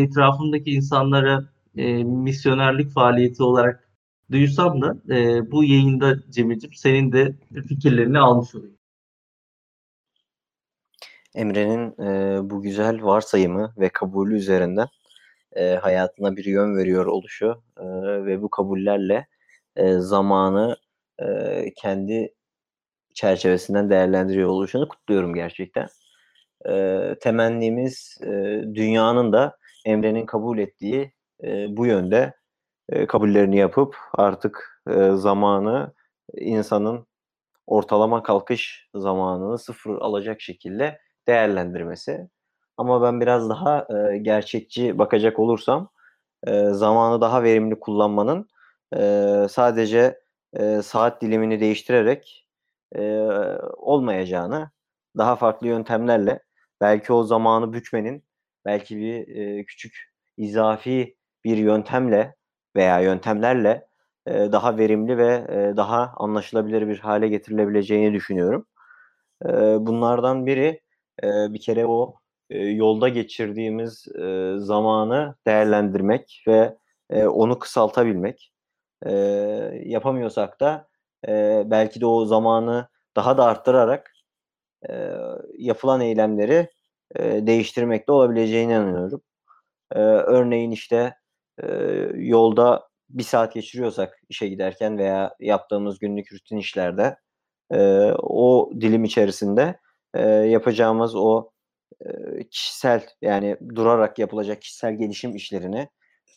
etrafımdaki insanlara e, misyonerlik faaliyeti olarak duysam da e, bu yayında Cemil'ciğim senin de fikirlerini almış olayım. Emre'nin e, bu güzel varsayımı ve kabulü üzerinden e, hayatına bir yön veriyor oluşu e, ve bu kabullerle e, zamanı e, kendi çerçevesinden değerlendiriyor oluşunu kutluyorum gerçekten. E, temennimiz e, dünyanın da Emre'nin kabul ettiği e, bu yönde e, kabullerini yapıp artık e, zamanı insanın ortalama kalkış zamanını sıfır alacak şekilde değerlendirmesi. Ama ben biraz daha e, gerçekçi bakacak olursam zamanı daha verimli kullanmanın sadece saat dilimini değiştirerek olmayacağını daha farklı yöntemlerle belki o zamanı bükmenin belki bir küçük izafi bir yöntemle veya yöntemlerle e, daha verimli ve e, daha anlaşılabilir bir hale getirilebileceğini düşünüyorum. E, bunlardan biri bir kere o yolda geçirdiğimiz zamanı değerlendirmek ve onu kısaltabilmek. Yapamıyorsak da belki de o zamanı daha da arttırarak yapılan eylemleri e, değiştirmekte olabileceğine inanıyorum. Örneğin işte yolda bir saat geçiriyorsak işe giderken veya yaptığımız günlük rutin işlerde e, o dilim içerisinde e, yapacağımız o e, kişisel yani durarak yapılacak kişisel gelişim işlerini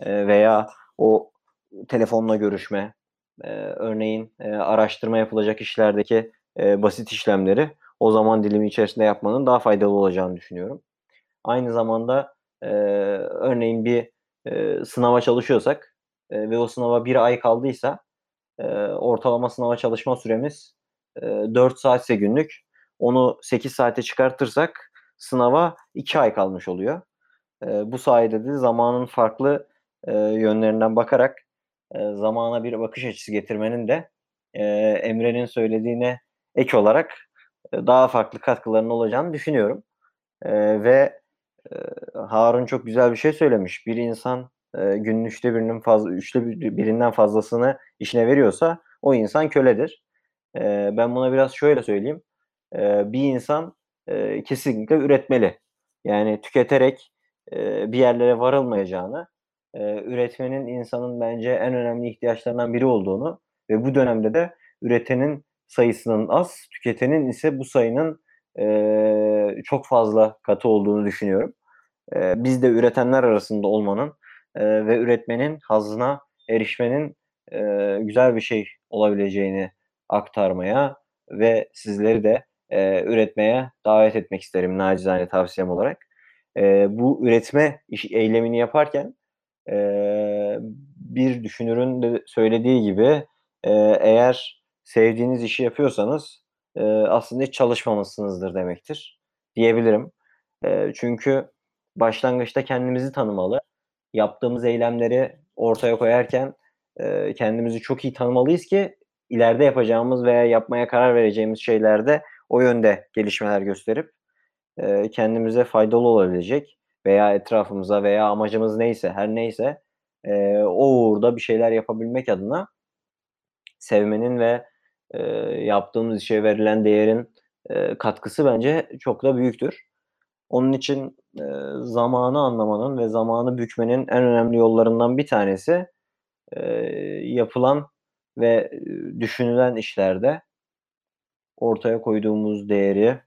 e, veya o telefonla görüşme e, örneğin e, araştırma yapılacak işlerdeki e, basit işlemleri o zaman dilimi içerisinde yapmanın daha faydalı olacağını düşünüyorum. Aynı zamanda e, örneğin bir e, sınava çalışıyorsak e, ve o sınava bir ay kaldıysa e, ortalama sınava çalışma süremiz e, 4 saatse günlük onu 8 saate çıkartırsak sınava 2 ay kalmış oluyor. E, bu sayede de zamanın farklı e, yönlerinden bakarak e, zamana bir bakış açısı getirmenin de e, Emre'nin söylediğine ek olarak e, daha farklı katkılarının olacağını düşünüyorum. E, ve Harun çok güzel bir şey söylemiş. Bir insan e, günün üçte birinin fazla üçte birinden fazlasını işine veriyorsa o insan köledir. Ben buna biraz şöyle söyleyeyim. Bir insan kesinlikle üretmeli. Yani tüketerek bir yerlere varılmayacağını, üretmenin insanın bence en önemli ihtiyaçlarından biri olduğunu ve bu dönemde de üretenin sayısının az, tüketenin ise bu sayının çok fazla katı olduğunu düşünüyorum. E, biz de üretenler arasında olmanın ve üretmenin hazına erişmenin güzel bir şey olabileceğini aktarmaya ve sizleri de üretmeye davet etmek isterim nacizane tavsiyem olarak. Bu üretme iş, eylemini yaparken bir düşünürün de söylediği gibi eğer sevdiğiniz işi yapıyorsanız e, aslında hiç çalışmamışsınızdır demektir diyebilirim. E, çünkü başlangıçta kendimizi tanımalı, yaptığımız eylemleri ortaya koyarken e, kendimizi çok iyi tanımalıyız ki ileride yapacağımız veya yapmaya karar vereceğimiz şeylerde o yönde gelişmeler gösterip e, kendimize faydalı olabilecek veya etrafımıza veya amacımız neyse her neyse e, o uğurda bir şeyler yapabilmek adına sevmenin ve e, yaptığımız işe verilen değerin e, katkısı bence çok da büyüktür. Onun için e, zamanı anlamanın ve zamanı bükmenin en önemli yollarından bir tanesi e, yapılan ve düşünülen işlerde ortaya koyduğumuz değeri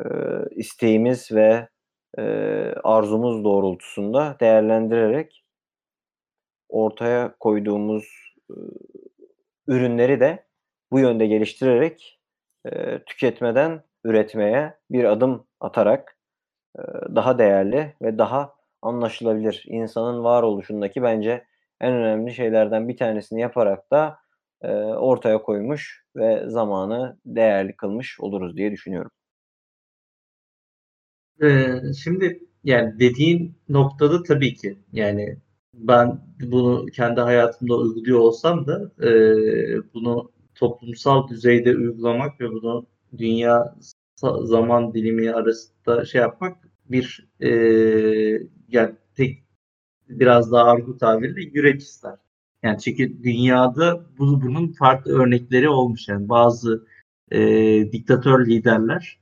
e, isteğimiz ve e, arzumuz doğrultusunda değerlendirerek ortaya koyduğumuz e, ürünleri de bu yönde geliştirerek e, tüketmeden üretmeye bir adım atarak e, daha değerli ve daha anlaşılabilir insanın varoluşundaki bence en önemli şeylerden bir tanesini yaparak da e, ortaya koymuş ve zamanı değerli kılmış oluruz diye düşünüyorum. Şimdi yani dediğin noktada tabii ki yani ben bunu kendi hayatımda uyguluyor olsam da e, bunu toplumsal düzeyde uygulamak ve bunu dünya zaman dilimi arasında şey yapmak bir e, yani tek biraz daha argo tabirle yürek ister. Yani çünkü dünyada bu, bunun farklı örnekleri olmuş. Yani bazı e, diktatör liderler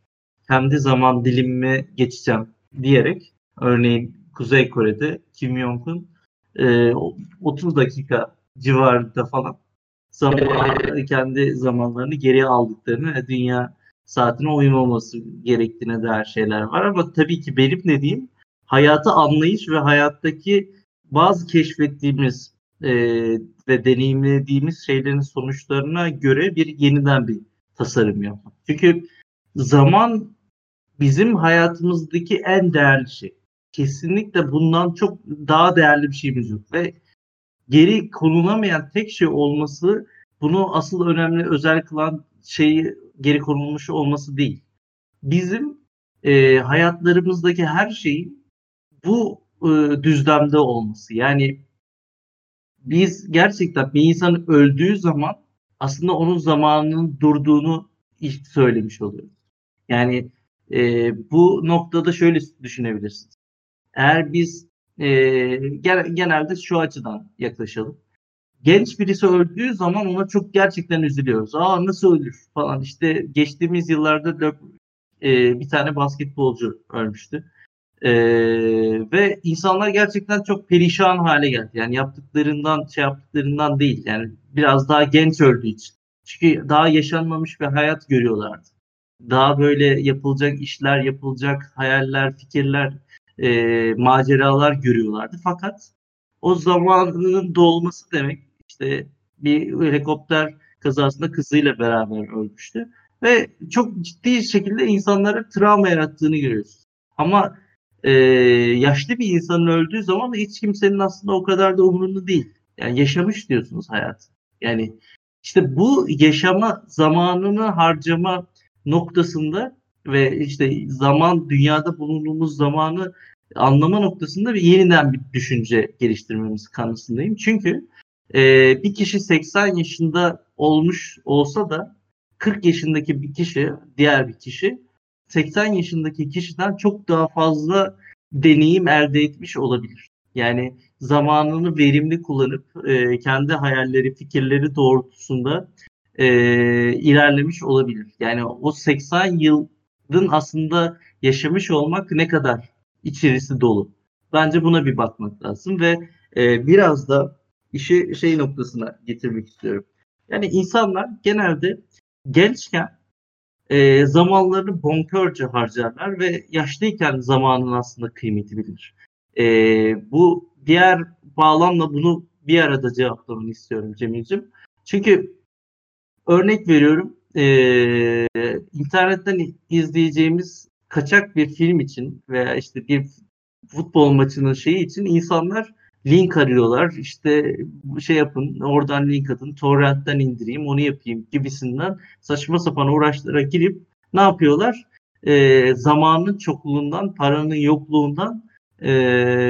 kendi zaman dilimime geçeceğim diyerek örneğin Kuzey Kore'de Kim Jong-un e, 30 dakika civarında falan zaman, kendi zamanlarını geriye aldıklarını dünya saatine uymaması gerektiğine dair şeyler var ama tabii ki benim dediğim hayatı anlayış ve hayattaki bazı keşfettiğimiz e, ve deneyimlediğimiz şeylerin sonuçlarına göre bir yeniden bir tasarım yapmak. Çünkü zaman bizim hayatımızdaki en değerli şey. Kesinlikle bundan çok daha değerli bir şeyimiz yok ve geri konulamayan tek şey olması bunu asıl önemli özel kılan şeyi geri konulmuş olması değil. Bizim e, hayatlarımızdaki her şeyin bu e, düzlemde olması. Yani biz gerçekten bir insan öldüğü zaman aslında onun zamanının durduğunu ilk söylemiş oluyoruz. Yani e, bu noktada şöyle düşünebilirsiniz. Eğer biz e, genelde şu açıdan yaklaşalım. Genç birisi öldüğü zaman ona çok gerçekten üzülüyoruz. Aa nasıl ölür falan. İşte geçtiğimiz yıllarda e, bir tane basketbolcu ölmüştü. E, ve insanlar gerçekten çok perişan hale geldi. Yani yaptıklarından şey yaptıklarından değil. Yani biraz daha genç öldüğü için. Çünkü daha yaşanmamış bir hayat görüyorlardı. Daha böyle yapılacak işler, yapılacak hayaller, fikirler, e, maceralar görüyorlardı. Fakat o zamanının dolması demek işte bir helikopter kazasında kızıyla beraber ölmüştü. Ve çok ciddi şekilde insanlara travma yarattığını görüyoruz. Ama e, yaşlı bir insanın öldüğü zaman hiç kimsenin aslında o kadar da umurunda değil. Yani yaşamış diyorsunuz hayat. Yani işte bu yaşama zamanını harcama noktasında ve işte zaman dünyada bulunduğumuz zamanı anlama noktasında bir yeniden bir düşünce geliştirmemiz kanısındayım. Çünkü e, bir kişi 80 yaşında olmuş olsa da 40 yaşındaki bir kişi, diğer bir kişi 80 yaşındaki kişiden çok daha fazla deneyim elde etmiş olabilir. Yani zamanını verimli kullanıp e, kendi hayalleri, fikirleri doğrultusunda e, ilerlemiş olabilir. Yani o 80 yılın aslında yaşamış olmak ne kadar içerisi dolu. Bence buna bir bakmak lazım ve e, biraz da işi şey noktasına getirmek istiyorum. Yani insanlar genelde gençken e, zamanlarını bonkörce harcarlar ve yaşlıyken zamanın aslında kıymeti bilir. E, bu diğer bağlamla bunu bir arada cevaplamanı istiyorum Cemil'ciğim. Çünkü örnek veriyorum e, internetten izleyeceğimiz kaçak bir film için veya işte bir futbol maçının şeyi için insanlar link arıyorlar. İşte şey yapın, oradan link atın, torrentten indireyim, onu yapayım gibisinden saçma sapan uğraşlara girip ne yapıyorlar? E, zamanın çokluğundan, paranın yokluğundan e,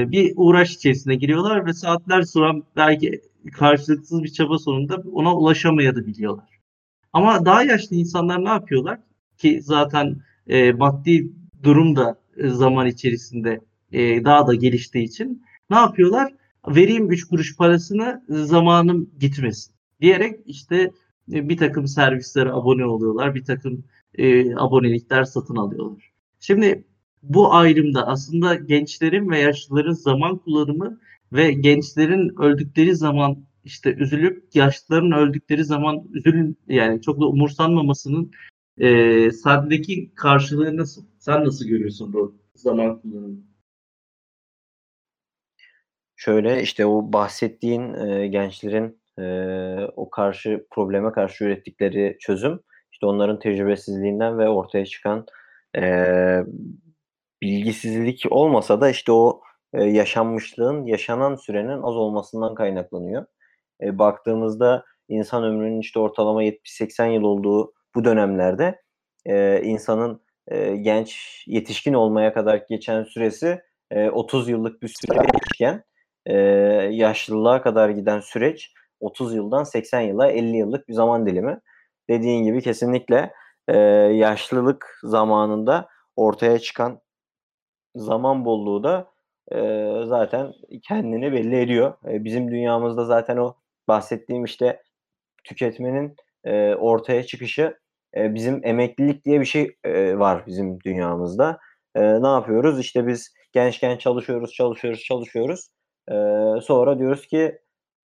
bir uğraş içerisine giriyorlar ve saatler sonra belki karşılıksız bir çaba sonunda ona ulaşamayabiliyorlar. Ama daha yaşlı insanlar ne yapıyorlar? Ki zaten e, maddi durum da e, zaman içerisinde e, daha da geliştiği için ne yapıyorlar? Vereyim 3 kuruş parasını zamanım gitmesin diyerek işte e, bir takım servislere abone oluyorlar. Bir takım e, abonelikler satın alıyorlar. Şimdi bu ayrımda aslında gençlerin ve yaşlıların zaman kullanımı ve gençlerin öldükleri zaman işte üzülüp yaşlıların öldükleri zaman üzülün yani çok da umursanmamasının e, sahnedeki karşılığı nasıl? Sen nasıl görüyorsun bu zaman kullanımını? Şöyle işte o bahsettiğin e, gençlerin e, o karşı probleme karşı ürettikleri çözüm işte onların tecrübesizliğinden ve ortaya çıkan e, bilgisizlik olmasa da işte o e, yaşanmışlığın yaşanan sürenin az olmasından kaynaklanıyor. E, baktığımızda insan ömrünün işte ortalama 70-80 yıl olduğu bu dönemlerde e, insanın e, genç yetişkin olmaya kadar geçen süresi e, 30 yıllık bir süreyken e, yaşlılığa kadar giden süreç 30 yıldan 80 yıla 50 yıllık bir zaman dilimi. Dediğin gibi kesinlikle e, yaşlılık zamanında ortaya çıkan zaman bolluğu da e, zaten kendini belli ediyor. E, bizim dünyamızda zaten o bahsettiğim işte tüketmenin e, ortaya çıkışı e, bizim emeklilik diye bir şey e, var bizim dünyamızda. E, ne yapıyoruz? İşte biz gençken çalışıyoruz, çalışıyoruz, çalışıyoruz. E, sonra diyoruz ki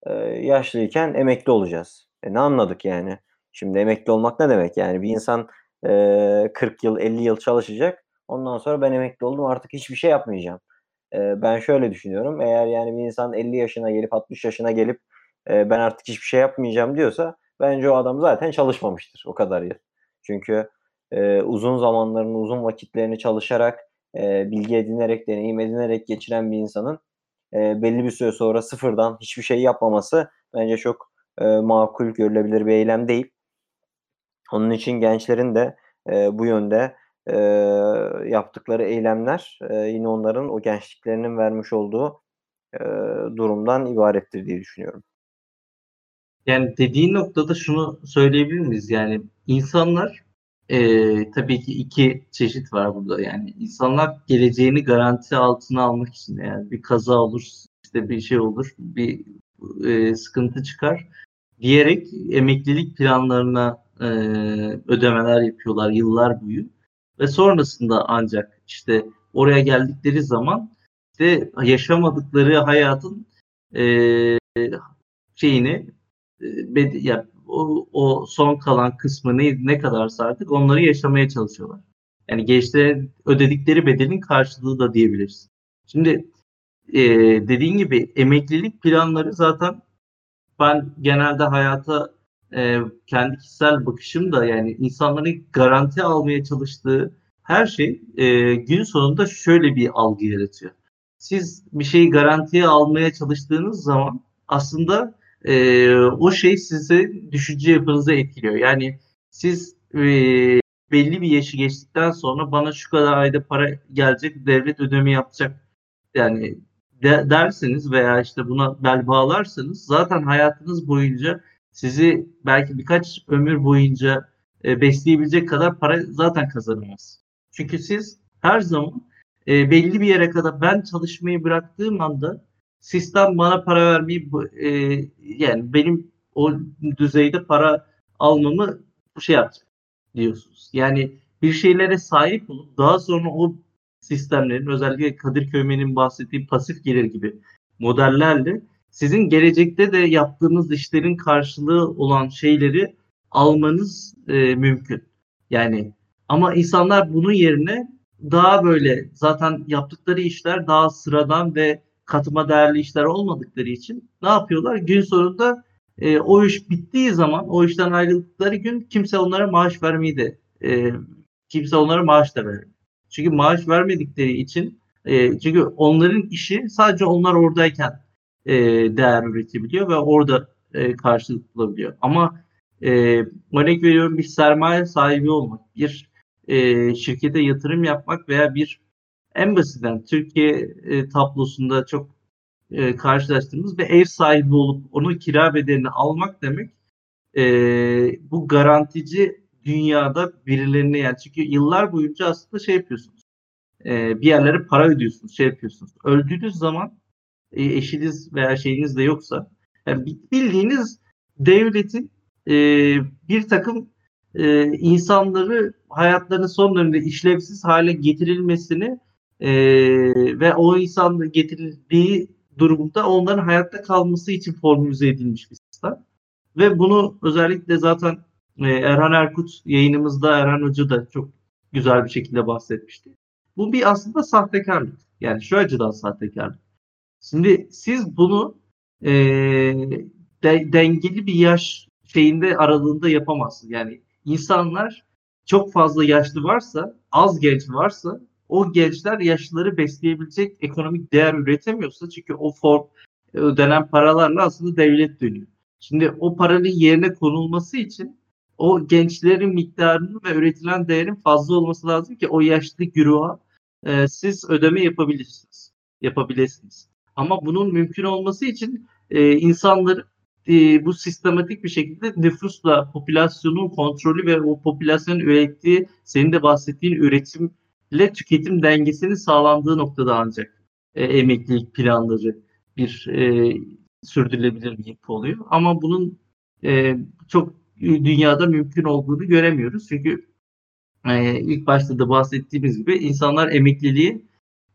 e, yaşlıyken emekli olacağız. E, ne anladık yani? Şimdi emekli olmak ne demek? Yani bir insan e, 40 yıl, 50 yıl çalışacak. Ondan sonra ben emekli oldum artık hiçbir şey yapmayacağım. E, ben şöyle düşünüyorum. Eğer yani bir insan 50 yaşına gelip 60 yaşına gelip e, ben artık hiçbir şey yapmayacağım diyorsa bence o adam zaten çalışmamıştır o kadar yıl. Çünkü e, uzun zamanlarını, uzun vakitlerini çalışarak, e, bilgi edinerek, deneyim edinerek geçiren bir insanın e, belli bir süre sonra sıfırdan hiçbir şey yapmaması bence çok e, makul görülebilir bir eylem değil. Onun için gençlerin de e, bu yönde e, yaptıkları eylemler e, yine onların o gençliklerinin vermiş olduğu e, durumdan ibarettir diye düşünüyorum. Yani dediğin noktada şunu söyleyebilir miyiz? Yani insanlar e, tabii ki iki çeşit var burada. Yani insanlar geleceğini garanti altına almak için yani bir kaza olur, işte bir şey olur, bir e, sıkıntı çıkar diyerek emeklilik planlarına e, ödemeler yapıyorlar yıllar boyu ve sonrasında ancak işte oraya geldikleri zaman işte yaşamadıkları hayatın e, şeyini e, ya o, o son kalan kısmı ne, ne kadarsa artık onları yaşamaya çalışıyorlar. Yani gençlere ödedikleri bedelin karşılığı da diyebiliriz. Şimdi e, dediğin gibi emeklilik planları zaten ben genelde hayata e, kendi kişisel bakışım da yani insanların garanti almaya çalıştığı her şey e, gün sonunda şöyle bir algı yaratıyor. Siz bir şeyi garantiye almaya çalıştığınız zaman aslında e, o şey sizi düşünce yapınızı etkiliyor. Yani siz e, belli bir yaşı geçtikten sonra bana şu kadar ayda para gelecek, devlet ödeme yapacak. Yani de, derseniz veya işte buna bel bağlarsanız zaten hayatınız boyunca sizi belki birkaç ömür boyunca e, besleyebilecek kadar para zaten kazanamaz. Çünkü siz her zaman e, belli bir yere kadar ben çalışmayı bıraktığım anda sistem bana para vermeyi e, yani benim o düzeyde para almamı şey yapacak diyorsunuz. Yani bir şeylere sahip olup daha sonra o sistemlerin özellikle Kadir Köymen'in bahsettiği pasif gelir gibi modellerle sizin gelecekte de yaptığınız işlerin karşılığı olan şeyleri almanız e, mümkün. Yani ama insanlar bunun yerine daha böyle zaten yaptıkları işler daha sıradan ve katma değerli işler olmadıkları için ne yapıyorlar? Gün sonunda e, o iş bittiği zaman o işten ayrıldıkları gün kimse onlara maaş vermeyi de e, kimse onlara maaş da vermiyor. Çünkü maaş vermedikleri için e, çünkü onların işi sadece onlar oradayken e, değer üretebiliyor ve orada e, karşılık bulabiliyor. Ama e, örnek veriyorum bir sermaye sahibi olmak, bir e, şirkete yatırım yapmak veya bir en basitinden Türkiye e, tablosunda çok e, karşılaştığımız bir ev sahibi olup onun kira bedelini almak demek e, bu garantici dünyada birilerine yani çünkü yıllar boyunca aslında şey yapıyorsunuz e, bir yerlere para ödüyorsunuz şey yapıyorsunuz. Öldüğünüz zaman e, eşiniz veya şeyiniz de yoksa yani bildiğiniz devletin e, bir takım e, insanları hayatlarının son döneminde işlevsiz hale getirilmesini e, ve o insan getirildiği durumda onların hayatta kalması için formülize edilmiş bir sistem. Ve bunu özellikle zaten e, Erhan Erkut yayınımızda Erhan Hoca da çok güzel bir şekilde bahsetmişti. Bu bir aslında sahtekarlık. Yani şu açıdan sahtekarlık. Şimdi siz bunu e, de, dengeli bir yaş şeyinde aralığında yapamazsınız. Yani insanlar çok fazla yaşlı varsa, az genç varsa o gençler yaşlıları besleyebilecek ekonomik değer üretemiyorsa çünkü o form ödenen paralarla aslında devlet dönüyor. Şimdi o paranın yerine konulması için o gençlerin miktarının ve üretilen değerin fazla olması lazım ki o yaşlı güruha e, siz ödeme yapabilirsiniz. Yapabilirsiniz. Ama bunun mümkün olması için e, insanları e, bu sistematik bir şekilde nüfusla popülasyonun kontrolü ve o popülasyonun ürettiği senin de bahsettiğin üretim ile tüketim dengesinin sağlandığı noktada ancak e, emeklilik planları bir e, sürdürülebilir bir yapı oluyor. Ama bunun e, çok dünyada mümkün olduğunu göremiyoruz. Çünkü e, ilk başta da bahsettiğimiz gibi insanlar emekliliği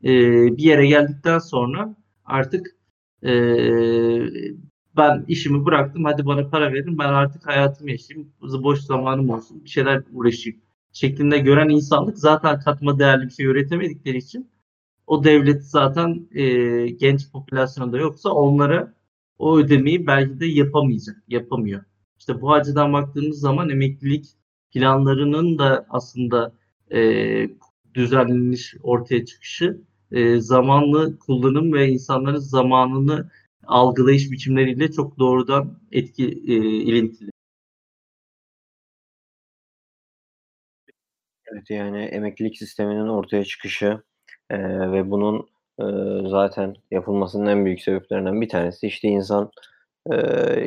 e, bir yere geldikten sonra artık e, ben işimi bıraktım hadi bana para verin ben artık hayatımı yaşayayım boş zamanım olsun bir şeyler uğraşayım şeklinde gören insanlık zaten katma değerli bir şey üretemedikleri için o devlet zaten e, genç popülasyonda yoksa onlara o ödemeyi belki de yapamayacak, yapamıyor. İşte bu açıdan baktığımız zaman emeklilik planlarının da aslında e, düzenlenmiş ortaya çıkışı e, zamanlı kullanım ve insanların zamanını algılayış biçimleriyle çok doğrudan etki e, ilintili. Evet yani emeklilik sisteminin ortaya çıkışı e, ve bunun e, zaten yapılmasının en büyük sebeplerinden bir tanesi işte insan e,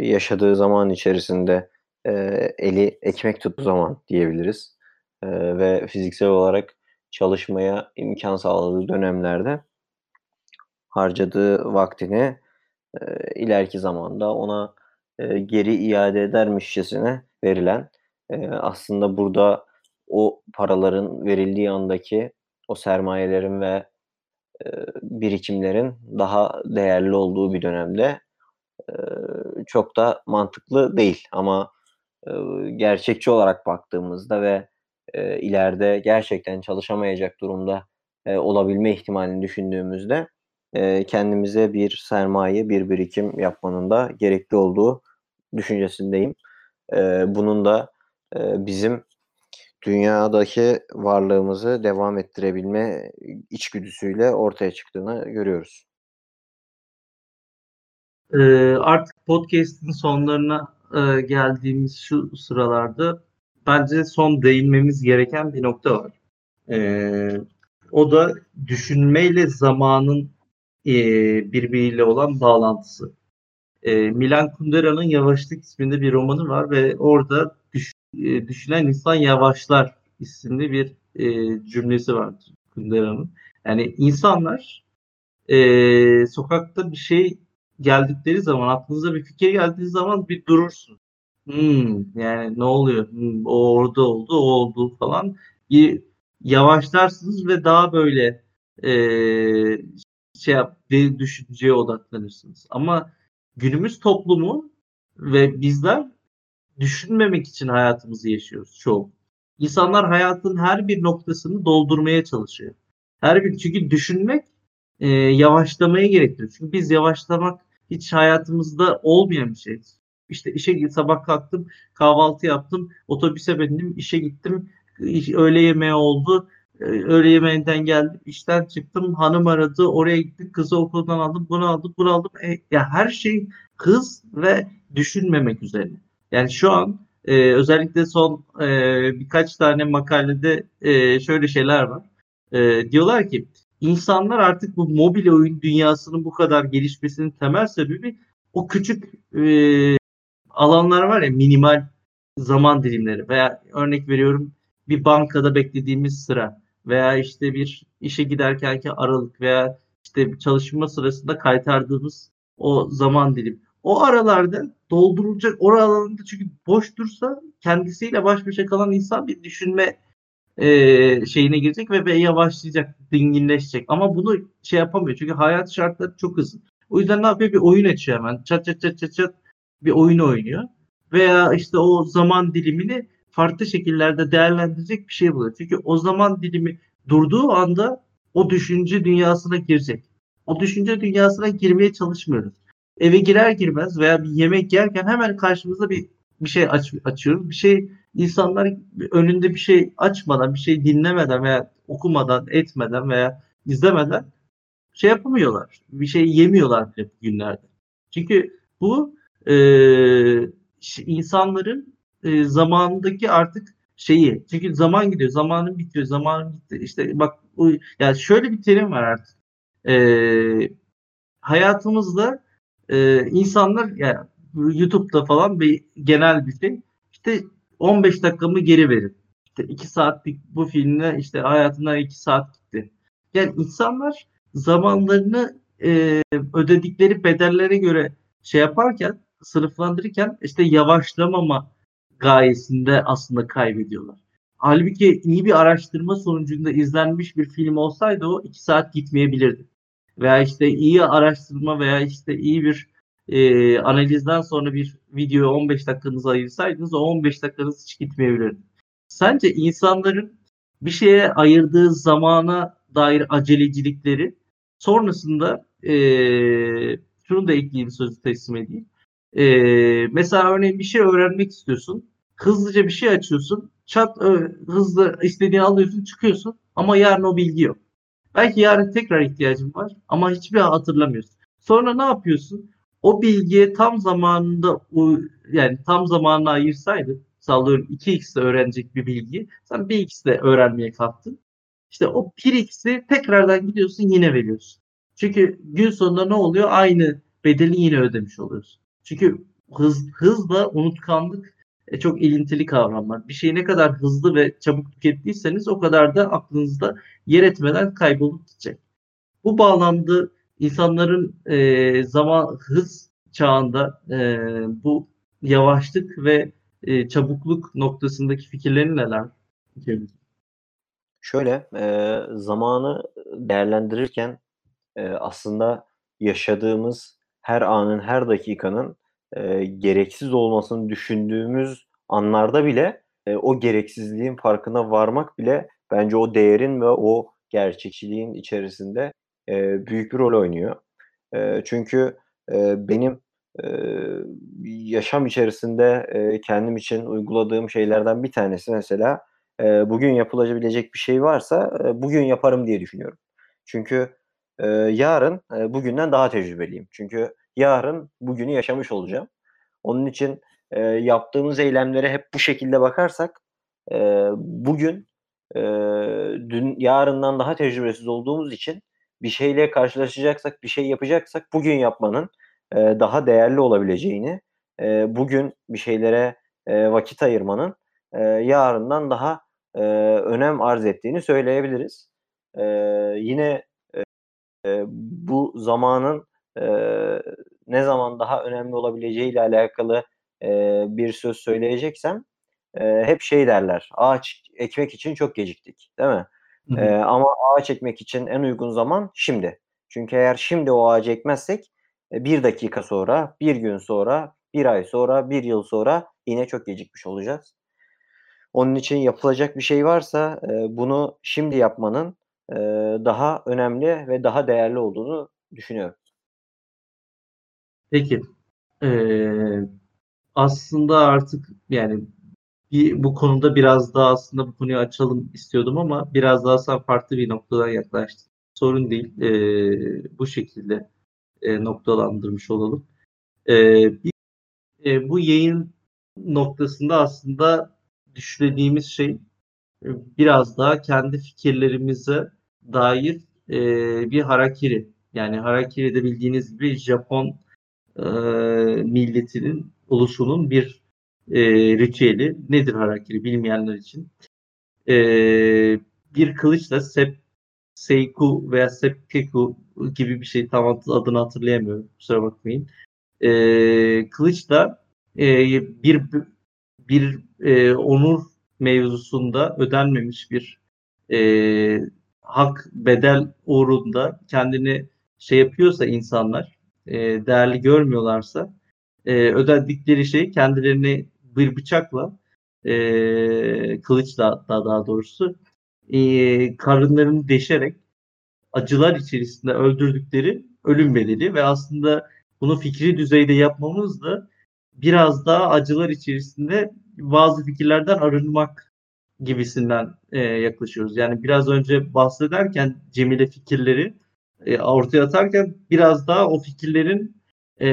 yaşadığı zaman içerisinde e, eli ekmek tuttuğu zaman diyebiliriz. E, ve fiziksel olarak çalışmaya imkan sağladığı dönemlerde harcadığı vaktini e, ileriki zamanda ona e, geri iade edermişçesine verilen e, aslında burada o paraların verildiği andaki o sermayelerin ve e, birikimlerin daha değerli olduğu bir dönemde e, çok da mantıklı değil ama e, gerçekçi olarak baktığımızda ve e, ileride gerçekten çalışamayacak durumda e, olabilme ihtimalini düşündüğümüzde e, kendimize bir sermaye, bir birikim yapmanın da gerekli olduğu düşüncesindeyim. E, bunun da e, bizim dünyadaki varlığımızı devam ettirebilme içgüdüsüyle ortaya çıktığını görüyoruz. E, artık podcast'in sonlarına e, geldiğimiz şu sıralarda bence son değinmemiz gereken bir nokta var. E, o da düşünmeyle zamanın e, birbiriyle olan bağlantısı. E, Milan Kundera'nın Yavaşlık isminde bir romanı var ve orada e, düşünen insan yavaşlar isimli bir e, cümlesi var Kundera'nın. Yani insanlar e, sokakta bir şey geldikleri zaman, aklınıza bir fikir geldiği zaman bir durursun. Hmm, yani ne oluyor? Hmm, o orada oldu, o oldu falan. Bir yavaşlarsınız ve daha böyle e, şey yap, düşünceye odaklanırsınız. Ama günümüz toplumu ve bizler düşünmemek için hayatımızı yaşıyoruz çoğu. İnsanlar hayatın her bir noktasını doldurmaya çalışıyor. Her bir çünkü düşünmek e, yavaşlamaya gerektiriyor. Çünkü biz yavaşlamak hiç hayatımızda olmayan bir şey. İşte işe sabah kalktım, kahvaltı yaptım, otobüse bindim, işe gittim, öğle yemeği oldu, ee, öğle yemeğinden geldim, işten çıktım, hanım aradı, oraya gittik, kızı okuldan aldım, bunu aldım, bunu aldım. E, ya her şey hız ve düşünmemek üzerine. Yani şu an e, özellikle son e, birkaç tane makalede e, şöyle şeyler var. E, diyorlar ki insanlar artık bu mobil oyun dünyasının bu kadar gelişmesinin temel sebebi o küçük e, alanlar var ya minimal zaman dilimleri veya örnek veriyorum bir bankada beklediğimiz sıra veya işte bir işe giderkenki aralık veya işte çalışma sırasında kaytardığımız o zaman dilim. O aralarda doldurulacak oralarında çünkü boş dursa kendisiyle baş başa kalan insan bir düşünme e, şeyine girecek ve, ve yavaşlayacak, dinginleşecek. Ama bunu şey yapamıyor çünkü hayat şartları çok hızlı. O yüzden ne yapıyor? Bir oyun açıyor hemen. Çat çat çat çat çat bir oyun oynuyor. Veya işte o zaman dilimini farklı şekillerde değerlendirecek bir şey buluyor. Çünkü o zaman dilimi durduğu anda o düşünce dünyasına girecek. O düşünce dünyasına girmeye çalışmıyoruz. Eve girer girmez veya bir yemek yerken hemen karşımızda bir bir şey aç, açıyoruz. Bir şey insanlar önünde bir şey açmadan, bir şey dinlemeden veya okumadan, etmeden veya izlemeden şey yapamıyorlar. Bir şey yemiyorlar hep günlerde. Çünkü bu e, insanların e, zamandaki artık şeyi. Çünkü zaman gidiyor, zamanın bitiyor, zamanın bitti. İşte bak o, yani şöyle bir terim var artık. E, hayatımızda e, insanlar yani YouTube'da falan bir genel bir şey. İşte 15 dakikamı geri verin. İşte 2 saatlik bu filmle işte hayatından 2 saat gitti. Yani insanlar zamanlarını e, ödedikleri bedellere göre şey yaparken sınıflandırırken işte yavaşlamama gayesinde aslında kaybediyorlar. Halbuki iyi bir araştırma sonucunda izlenmiş bir film olsaydı o iki saat gitmeyebilirdi. Veya işte iyi araştırma veya işte iyi bir e, analizden sonra bir videoya 15 dakikanızı ayırsaydınız o 15 dakikanız hiç gitmeyebilirdi. Sence insanların bir şeye ayırdığı zamana dair acelecilikleri sonrasında e, şunu da ekleyeyim sözü teslim edeyim. E, mesela örneğin bir şey öğrenmek istiyorsun. Hızlıca bir şey açıyorsun. Çat hızlı istediğini alıyorsun çıkıyorsun. Ama yarın o bilgi yok. Belki yarın tekrar ihtiyacın var ama hiçbir hatırlamıyorsun. Sonra ne yapıyorsun? O bilgiye tam zamanında yani tam zamanına ayırsaydın sallıyorum 2x'de öğrenecek bir bilgi sen 1x'de öğrenmeye kalktın. İşte o 1x'i tekrardan gidiyorsun yine veriyorsun. Çünkü gün sonunda ne oluyor? Aynı bedeli yine ödemiş oluyorsun. Çünkü hız, hızla unutkanlık e, çok ilintili kavramlar. Bir şeyi ne kadar hızlı ve çabuk tükettiyseniz o kadar da aklınızda yer etmeden kaybolup gidecek. Bu bağlamda insanların e, zaman hız çağında e, bu yavaşlık ve e, çabukluk noktasındaki fikirlerin neler? Şöyle e, zamanı değerlendirirken e, aslında yaşadığımız her anın her dakikanın e, gereksiz olmasını düşündüğümüz anlarda bile e, o gereksizliğin farkına varmak bile bence o değerin ve o gerçekçiliğin içerisinde e, büyük bir rol oynuyor. E, çünkü e, benim e, yaşam içerisinde e, kendim için uyguladığım şeylerden bir tanesi mesela e, bugün yapılabilecek bir şey varsa e, bugün yaparım diye düşünüyorum. Çünkü e, yarın e, bugünden daha tecrübeliyim. Çünkü yarın bugünü yaşamış olacağım. Onun için e, yaptığımız eylemlere hep bu şekilde bakarsak e, bugün e, dün yarından daha tecrübesiz olduğumuz için bir şeyle karşılaşacaksak, bir şey yapacaksak bugün yapmanın e, daha değerli olabileceğini, e, bugün bir şeylere e, vakit ayırmanın e, yarından daha e, önem arz ettiğini söyleyebiliriz. E, yine e, bu zamanın e, ne zaman daha önemli olabileceği ile alakalı e, bir söz söyleyeceksem e, hep şey derler. Ağaç ekmek için çok geciktik, değil mi? E, ama ağaç ekmek için en uygun zaman şimdi. Çünkü eğer şimdi o ağacı ekmezsek e, bir dakika sonra, bir gün sonra, bir ay sonra, bir yıl sonra yine çok gecikmiş olacağız. Onun için yapılacak bir şey varsa e, bunu şimdi yapmanın e, daha önemli ve daha değerli olduğunu düşünüyorum. Peki. Ee, aslında artık yani bir, bu konuda biraz daha aslında bu konuyu açalım istiyordum ama biraz daha sen farklı bir noktadan yaklaştın. Sorun değil. Ee, bu şekilde e, noktalandırmış olalım. Ee, bir, e, bu yayın noktasında aslında düşlediğimiz şey biraz daha kendi fikirlerimize dair e, bir harakiri. Yani harakiri de bildiğiniz gibi Japon e, milletinin, ulusunun bir e, ritüeli. Nedir harakiri bilmeyenler için? E, bir kılıçla sep, seiku veya sepkeku gibi bir şey tam adını hatırlayamıyorum. Kusura bakmayın. E, kılıçla e, bir bir e, onur mevzusunda ödenmemiş bir e, hak bedel uğrunda kendini şey yapıyorsa insanlar e, değerli görmüyorlarsa e, ödedikleri şey kendilerini bir bıçakla e, kılıçla daha, daha doğrusu e, karınlarını deşerek acılar içerisinde öldürdükleri ölüm bedeli ve aslında bunu fikri düzeyde yapmamız da biraz daha acılar içerisinde bazı fikirlerden arınmak gibisinden e, yaklaşıyoruz. Yani biraz önce bahsederken Cemile fikirleri e, ortaya atarken biraz daha o fikirlerin e,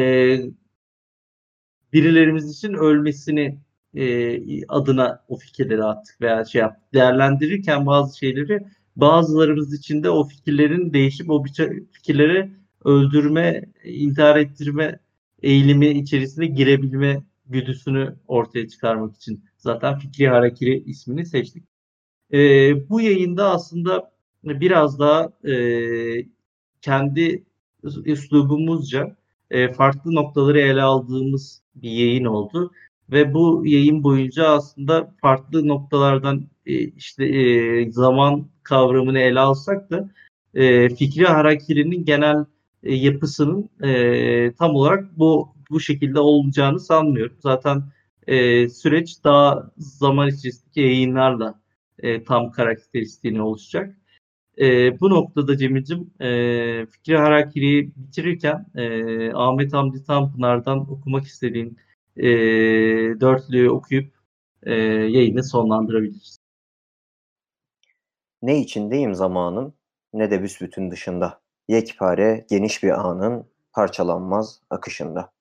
birilerimiz için ölmesini e, adına o fikirleri attık veya şey yaptık. Değerlendirirken bazı şeyleri bazılarımız için de o fikirlerin değişip o fikirleri öldürme, intihar ettirme eğilimi içerisine girebilme güdüsünü ortaya çıkarmak için zaten Fikri Harakiri ismini seçtik. E, bu yayında aslında biraz daha e, kendi üslubumuzca e, farklı noktaları ele aldığımız bir yayın oldu. Ve bu yayın boyunca aslında farklı noktalardan e, işte e, zaman kavramını ele alsak da e, Fikri Harakiri'nin genel e, yapısının e, tam olarak bu bu şekilde olacağını sanmıyorum. Zaten e, süreç daha zaman içerisindeki yayınlarla e, tam karakteristiğini oluşacak. E, bu noktada Cemil'cim e, Fikri Harakiri'yi bitirirken e, Ahmet Hamdi Tanpınar'dan okumak istediğin e, dörtlüğü okuyup e, yayını sonlandırabiliriz. Ne içindeyim zamanın ne de büsbütün dışında. Yekpare geniş bir anın parçalanmaz akışında.